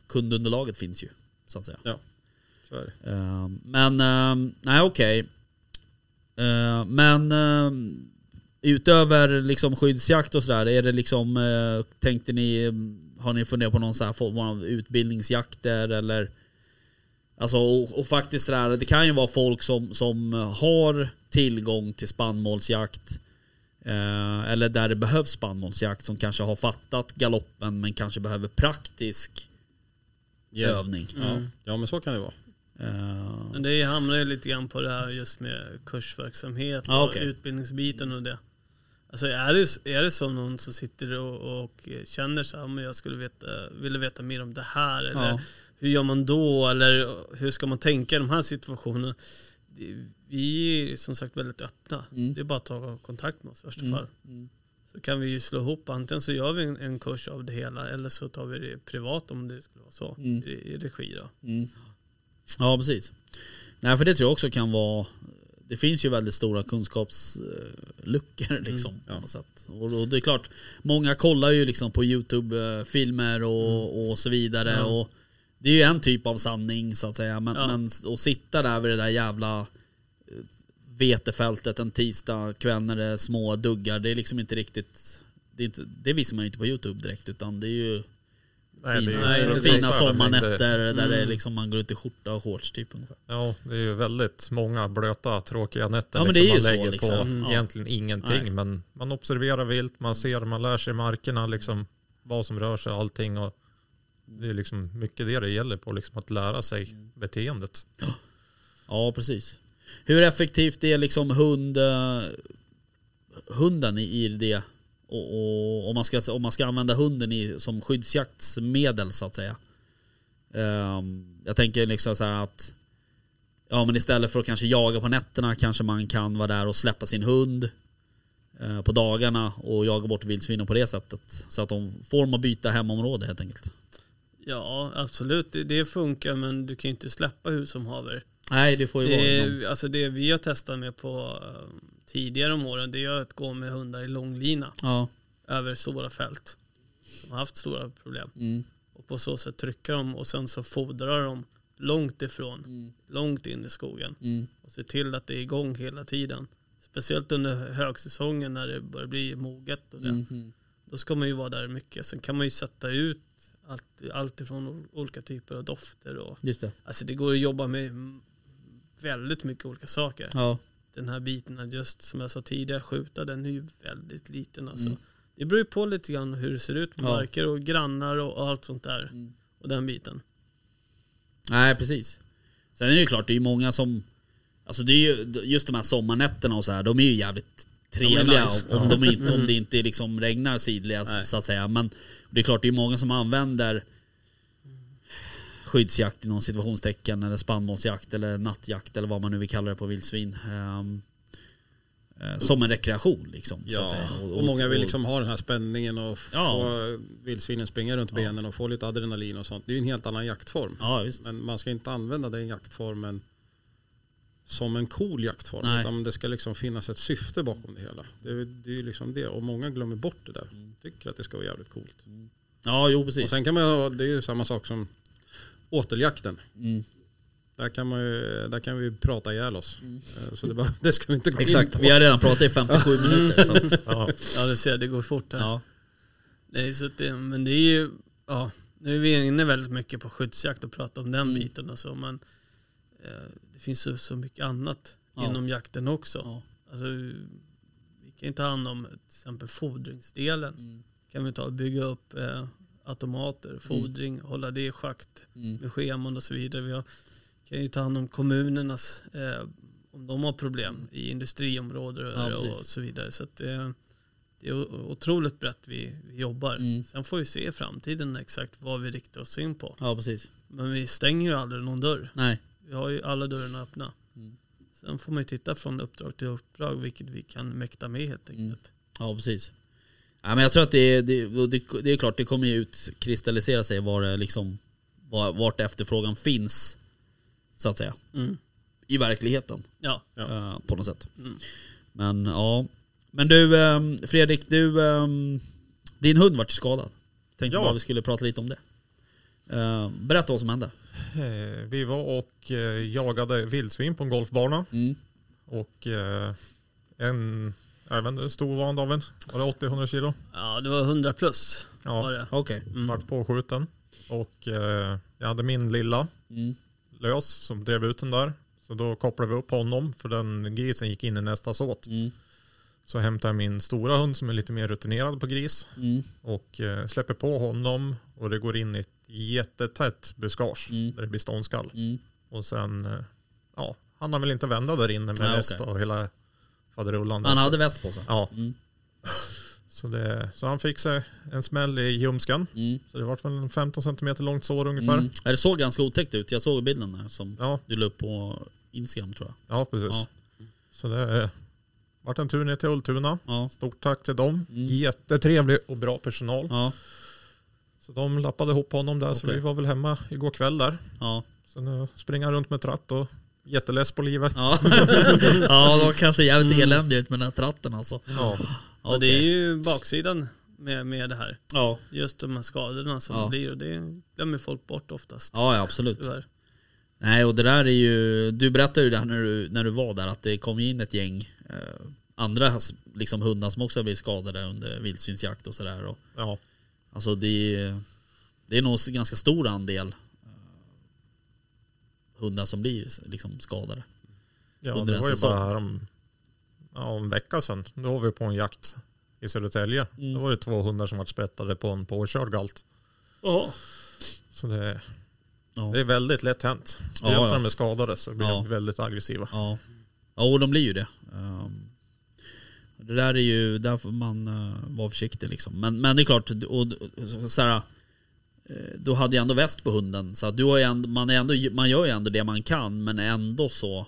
kundunderlaget finns ju. Så att säga. Ja, så är det. Uh, men, uh, nej okej. Okay. Men utöver liksom skyddsjakt och sådär, är det liksom, uh, tänkte ni, har ni funderat på någon sån här form av utbildningsjakter eller? Alltså och, och faktiskt sådär, det kan ju vara folk som, som har tillgång till spannmålsjakt eller där det behövs spannmålsjakt som kanske har fattat galoppen men kanske behöver praktisk yeah. övning. Mm. Ja men så kan det vara. Uh, Men det hamnar ju lite grann på det här just med kursverksamhet ah, och utbildningsbiten och det. Alltså är det, är det så någon som sitter och, och känner så här, jag skulle veta, ville veta mer om det här eller ja. hur gör man då eller hur ska man tänka i de här situationerna? vi är som sagt väldigt öppna. Mm. Det är bara att ta kontakt med oss i första Mm. fall. Så kan vi ju slå ihop, antingen så gör vi en, en kurs av det hela eller så tar vi det privat om det skulle vara så. Mm. I, I regi då. Mm. Ja, precis. Nej, för det tror jag också kan vara... Det finns ju väldigt stora kunskapsluckor liksom. På något sätt. Och, och det är klart, många kollar ju liksom på YouTube-filmer och, och så vidare. Ja. Och det är ju en typ av sanning så att säga. Men, Ja. men att sitta där vid det där jävla eh, vetefältet en tisdag kväll när det är små duggar. Det är liksom inte riktigt... Det, är inte, det visar man ju inte på YouTube direkt utan det är ju Nej, det är ju fina, nej, det är fina sommarnätter mängder. där det Mm. liksom man går ut i skjorta och shorts typ ungefär. Ja, det är ju väldigt många blöta, tråkiga nätter Ja, men liksom det är ju man så, lägger liksom. på Mm. Ja. egentligen ingenting. Nej. Men man observerar vilt, man ser, man lär sig markerna, liksom, vad som rör sig, allting. Och det är liksom mycket det det gäller på, liksom, att lära sig beteendet. Ja, precis. Hur effektivt är liksom hund, eh, hunden i, i det? Och, och om, man ska, om man ska använda hunden i, som skyddsjaktsmedel så att säga. Ehm, jag tänker liksom så här att Ja men istället för att kanske jaga på nätterna kanske man kan vara där och släppa sin hund eh, på dagarna och jaga bort vildsvinen på det sättet. Så att de får dem att byta hemområde helt enkelt. Ja, absolut. Det, det funkar men du kan ju inte släppa hur som haver. Nej det får ju vara Det, någon, är- alltså det vi har testat med på eh, tidigare om åren det är att gå med hundar i långlina Ja. över stora fält. Som har haft stora problem. Mm. Och på så sätt trycka dem och sen så fodrar de långt ifrån, Mm. långt in i skogen. Mm. Och se till att det är igång hela tiden. Speciellt under högsäsongen när det börjar bli moget. Och det. Mm. Då ska man ju vara där mycket. Sen kan man ju sätta ut allt, allt ifrån olika typer av dofter. Och, Just det. alltså det går att jobba med väldigt mycket olika saker. Ja. Den här biten, att just som jag sa tidigare, skjuta den är ju väldigt liten. Alltså. Mm. Det beror ju på lite grann hur det ser ut med Ja. marker och grannar och, allt sånt där. Mm. Och den biten. Nej precis. Sen är det ju klart, det är ju många som Alltså det är ju just de här sommarnätterna och så här, de är ju jävligt trevliga nice. om, de inte, om Mm. det inte liksom regnar sidledes så att säga. Men det är klart, det är många som använder skyddsjakt inom situationstecken eller spannmålsjakt eller nattjakt eller vad man nu vill kalla det på vildsvin. eh, som en rekreation liksom. Ja, säga. och många vill liksom ha den här spänningen och Ja. få vildsvinen springa runt benen och få lite adrenalin och sånt. Det är ju en helt annan jaktform. Ja visst. Men man ska inte använda den jaktformen som en cool jaktform. Nej. Utan det ska liksom finnas ett syfte bakom det hela. Det är, det är ju liksom det. Och många glömmer bort det där. Tycker att det ska vara jävligt coolt. Ja jo Och precis. sen kan man ju- det är ju samma sak som åteljakten. Mm. Där kan, man ju, där kan vi prata ihjäl oss. Eh, Så det, bara, *laughs* det ska vi inte gå Exakt, in på. vi har redan pratat i 57 *laughs* minuter. Så att, Ja, Ja, du ser, det går fort här. ja. Nej, så det, men det är ju, ja, nu är vi inne väldigt mycket på skyddsjakt och pratar om den Mm. biten och så, men eh, det finns ju så mycket annat Ja. inom jakten också. Ja. Alltså, vi kan ju ta hand om till exempel fodringsdelen. Mm. Kan vi ta och bygga upp eh, automater, fodring, hålla det i schakt Mm. med scheman och så vidare. Vi har, kan ju ta hand om kommunernas, eh, om de har problem i industriområden Ja, precis. och så vidare. Så att, eh, det är otroligt brett vi, vi jobbar. Mm. Sen får vi se i framtiden exakt vad vi riktar oss in på. ja precis. Men vi stänger ju aldrig någon dörr. Nej. Vi har ju alla dörrarna öppna. Mm. Sen får man ju titta från uppdrag till uppdrag vilket vi kan mäkta med helt Mm. enkelt. Ja precis. Ja, men jag tror att det, det, det, det är klart, det kommer ju utkristallisera sig var det liksom, var, vart efterfrågan finns. Så att säga. Mm. I verkligheten. Ja. eh, på något sätt. Mm. Men ja. Men du eh, Fredrik, du, eh, din hund vart skadad. Tänkte Ja. bara vi skulle prata lite om det. Eh, berätta vad som hände. eh, vi var och eh, jagade vildsvin på en golfbana. Mm. Och en, inte, stor van av en. Var det 80-100 kilo? ja, det var 100 plus. Var Ja, det. Okej. Mm. vart påskjuten. Och eh, jag hade min lilla Mm. lös som drev ut den där. Så då kopplade vi upp honom för den grisen gick in i nästa såt. Mm. Så hämtade jag min stora hund som är lite mer rutinerad på gris Mm. och eh, släpper på honom och det går in i ett jättetätt buskage Mm. där det blir ståndskall. Mm. Och sen, eh, ja, han har väl inte vända där inne med väst okej. och hela faderullan. Han Så- hade väst på sig. Ja, Mm. så, det, så han fick sig en smäll i ljumsken. Mm. Så det var väl en 15 cm långt sår ungefär. Mm. Det såg ganska otäckt ut. Jag såg bilden där som Ja, du la upp på Instagram tror jag. Ja, precis. Ja. Så det är, vart en tur ner till Ultuna. Ja. Stort tack till dem. Mm. Jättetrevlig och bra personal. Ja. Så de lappade ihop honom där, så Okej. vi var väl hemma igår kväll där. Ja. Så nu springer han runt med tratt och jätteless på livet. Ja. *laughs* ja, de kan se jävligt eländiga ut med den här tratten alltså. Ja, Och det är ju baksidan med, med det här. Ja. Just de här skadorna som Ja. blir och det glömmer folk bort oftast. Ja, ja absolut. Tyvärr. Nej och det där är ju, du berättade ju det här när du, när du var där att det kom in ett gäng eh, andra liksom hundar som också har blivit skadade under vildsvinsjakt och sådär. Och, ja. Alltså det är, det är nog en ganska stor andel hundar som blir liksom skadade. ja Under det var ju säsong. bara här om, ja, en vecka sedan. Då var vi på en jakt i Södertälje. Mm. Då var det två hundar som var sprättade på en påkörd galt. Jaha. Så det, Ja. det är väldigt lätt hänt. Speciellt när de är skadade så blir de väldigt aggressiva. Ja, ja och de blir ju det. Ehm, det där är ju, där får man uh, vara försiktig liksom. Men, men det är klart, och, och, så här, eh, du hade ju ändå väst på hunden. Så att du har ändå, man, är ändå, man gör ju ändå det man kan men ändå så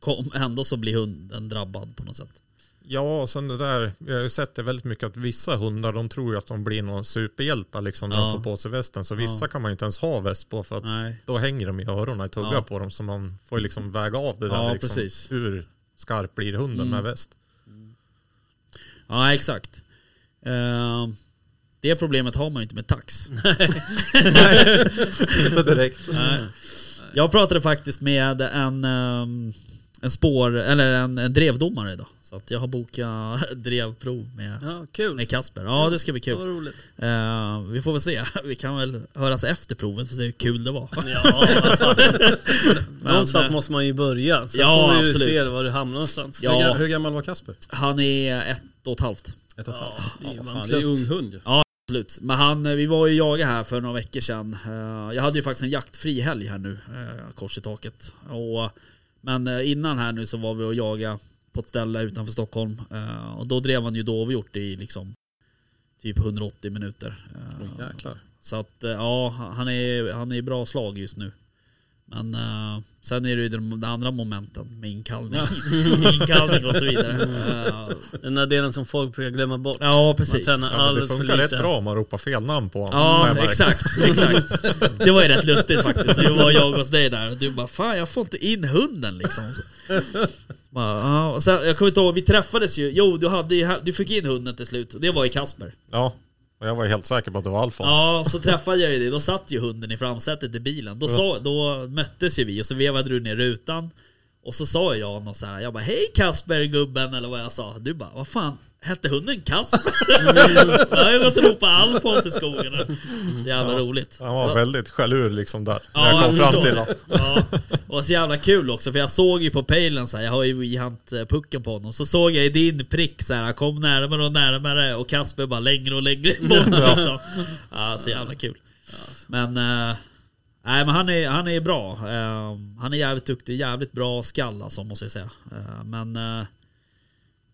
kom, ändå så blir hunden drabbad på något sätt. Ja, och sen det där, vi har ju sett det väldigt mycket att vissa hundar de tror ju att de blir någon superhjältar liksom när Ja. de får på sig västen. Så vissa Ja. kan man ju inte ens ha väst på för att Nej. då hänger de i öronen i tugga Ja. på dem. Så man får ju liksom väga av det där. Liksom, precis. Hur skarp blir hunden Mm. med väst? Ja exakt. Ehm, det problemet har man ju inte med tax. *laughs* Inte direkt. Nej. Jag pratade faktiskt med en, ehm, en spår, eller en, en drevdomare idag. Så att jag har bokat *laughs* drevprov med, Ja, kul. med Kasper. Ja det ska bli kul. roligt. Eh, vi får väl se. *laughs* Vi kan väl höras efter provet för att se hur kul det var. Ja, fasen. Någonstans eh, måste man ju börja. Sen ja, får vi ju absolut. se var du hamnar någonstans. Ja. Hur, ga- hur gammal var Kasper? Han är ett och ett halvt. Ett och ett halvt? Ja, det är Ja, ju vad man fan, det är plutt. ung hund ju. Absolut. Men han, eh, vi var ju jaga här för några veckor sedan. Eh, Jag hade ju faktiskt en jaktfri helg här nu, eh, kors i taket. Och, men innan här nu så var vi och jaga på ett ställe utanför Stockholm. Och då drev han ju dovhjort i liksom typ 180 minuter. Jäklar. Så att ja, han är, han är i bra slag just nu. Men eh, sen är det ju de, de andra momenten med inkallning, *laughs* inkallning och så vidare. Eh, Den där delen som folk brukar glömma bort. ja Man precis. tränar Ja, det alldeles för funkar rätt lite. bra om man ropar fel namn på honom. Ja, exakt, exakt. Det var ju rätt lustigt faktiskt. Nu var jag hos dig där och du bara Fan jag får inte in hunden liksom. Bara, ja, och sen, jag kommer inte ihåg, vi träffades ju. Jo, du, hade, du fick in hunden till slut. Det var i Kasper. Ja, och jag var helt säker på att det var Alfons. Ja, så träffade jag ju dig. Då satt ju hunden i framsätet i bilen. Då, sa, då möttes ju vi och så vevade du ner rutan. Och så sa jag något så här. Jag bara Hej Kasper gubben eller vad jag sa. Du bara Vad fan Hette hunden Kasper? *laughs* jag har gått och ropat Alfons i skogen. Så jävla roligt. Han var väldigt jaloux liksom där. Ja, när jag kom jag fram till honom. Ja, och så jävla kul också för jag såg ju på pejlen så här, jag har ju ihant eh, pucken på honom. Så såg jag i din prick så här, han kom närmare och närmare och Kasper bara längre och längre *laughs* bort liksom. Ja, så jävla kul. Men, eh, nej men han är, han är bra. Eh, han är jävligt duktig, jävligt bra skall alltså måste jag säga. Eh, men eh,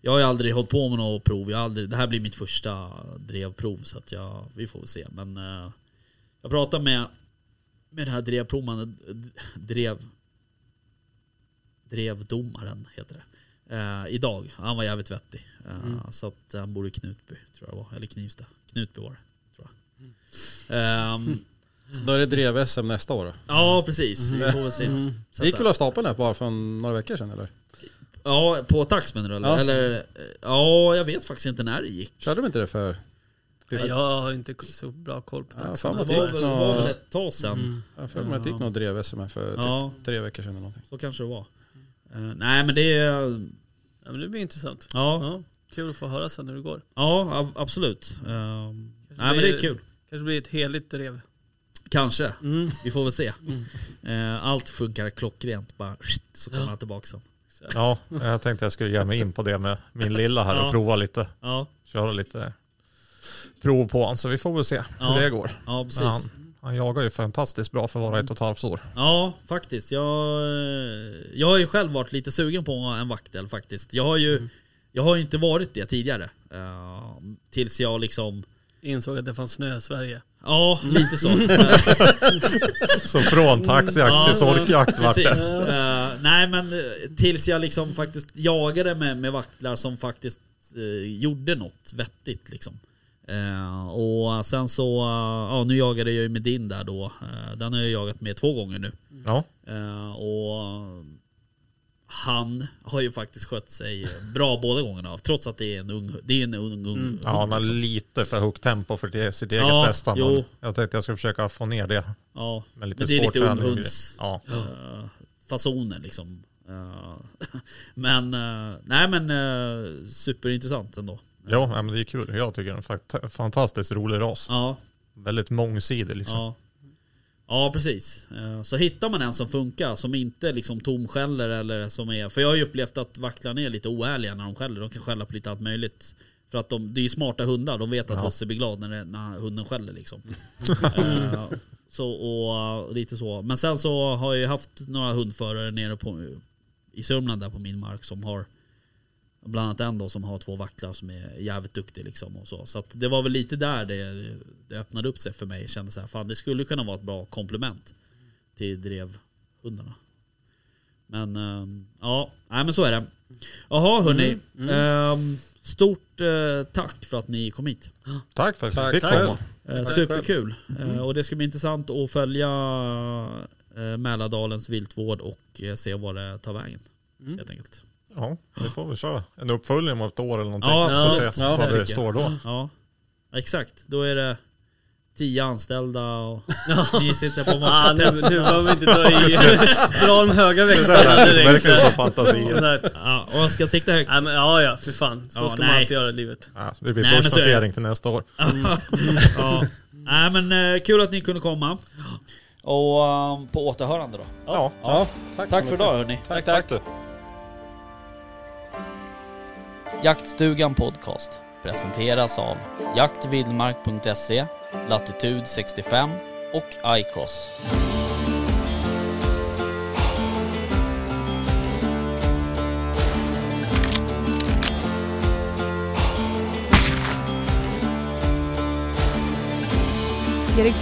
jag har ju aldrig hållit på med något prov. Jag har aldrig, det här blir mitt första drevprov så att jag, vi får väl se. Men eh, jag pratade med med det här drevprovman, drev drevdomaren heter det. Eh, idag. Han var jävligt vettig. Eh, Så att han bor i Knutby tror jag var. Eller Knivsta. Knutby var det. Tror jag. Ehm, *laughs* Då är det drev-SM nästa år då. ja precis. Vi får väl se. Mm. Det gick väl av stapeln här bara för några veckor sedan eller? Ja, på tax menar du eller? Ja. eller? eh, Ja, jag vet faktiskt inte när det gick. Körde de inte det för? Nej, Jag har inte så bra koll på Ja, taxan. fan Det var det väl, gick var väl nå- ett tag sedan. Mm. Jag för mig att det gick något drev-SM här för Ja, typ tre veckor sedan eller någonting. så kanske det var. Eh, nej men det är... Ja, men det blir intressant. Ja, Ja, kul att få höra sen hur det går. ja ab- absolut. Ehm, nej men det är kul. Kanske blir ett heligt drev. Kanske. Mm. Vi får väl se. Mm. Eh, Allt funkar klockrent. Bara så kommer Ja. han tillbaka sen. Ja, jag tänkte jag skulle ge mig in på det med min lilla här och Ja. prova lite. Ja, Köra lite prov på honom. Så vi får väl se Ja. hur det går. ja precis. Men han, han jagar ju fantastiskt bra för att vara ett och ett halvt år. Ja, faktiskt. Jag, jag har ju själv varit lite sugen på en vaktel faktiskt. Jag har ju jag har inte varit det tidigare. Eh, tills jag liksom insåg att det fanns snö i Sverige. Ja, lite så. *laughs* Så från taxjakt till sorkjakt vart det. Eh, nej men eh, tills jag liksom faktiskt jagade med, med vaktlar som faktiskt eh, gjorde något vettigt liksom. Eh, och sen så, ja nu jagade jag ju med din där då. Den har jag jagat med två gånger nu. Ja. Och han har ju faktiskt skött sig bra båda gångerna. Trots att det är en ung, det är en ung, ung Mm. Ja, han har liksom. lite för högt tempo för det, sitt eget Ja, bästa. Men jo. jag tänkte jag ska försöka få ner det Ja, med lite men det är lite unghunds. Ja. eh, fasoner liksom. Eh, *laughs* men, eh, nej men eh, superintressant ändå. Jo, ja, men det är kul. Jag tycker det är en fakt- fantastiskt rolig ras. Ja, Väldigt mångsidig liksom. ja. Ja precis. Eh, Så hittar man en som funkar, som inte liksom tomskäller eller som är... För jag har ju upplevt att vaktlarna är lite oärliga när de skäller. De kan skälla på lite allt möjligt. För att de, det är ju smarta hundar, de vet att Ja. husse blir glad när, det, när hunden skäller liksom. *laughs* Eh, så, och, och lite så. Men sen så har jag ju haft några hundförare nere på, i Sörmland där på min mark som har Bland annat en då som har två vaktlar som är jävligt duktig liksom och så. Så att det var väl lite där det, det öppnade upp sig för mig. Jag kände så här, fan det skulle kunna vara ett bra komplement till drevhundarna. Men ehm, ja, nej men så är det. Jaha hörni. Ehm, stort eh, tack för att ni kom hit. Tack för att vi fick komma. Eh, superkul. Eh, och det ska bli intressant att följa eh, Mälardalens viltvård och eh, se vad det tar vägen. Mm. Helt enkelt. Ja, vi får väl köra en uppföljning om ett år eller någonting. Ja, så ja, se ja, vad det står då. Ja, exakt. Då är det tio anställda och ni sitter på *laughs* Ah, varsin nu, test. nu behöver vi inte dra i *laughs* dra de höga Det växlarna direkt. verkligen som fantasier. *laughs* Ja, och jag ska sikta högt. men, ja, ja, för fan. Så Ja, ska man alltid göra i livet. Ja, det blir det. börsnotering till nästa år. ja. Nej men eh, kul att ni kunde komma. Och eh, på återhörande då. Ja, Ja, tack, Tack för idag hörni. tack, tack. Jaktstugan Podcast presenteras av jaktvildmark.se, Latitude 65 och iCross. Erik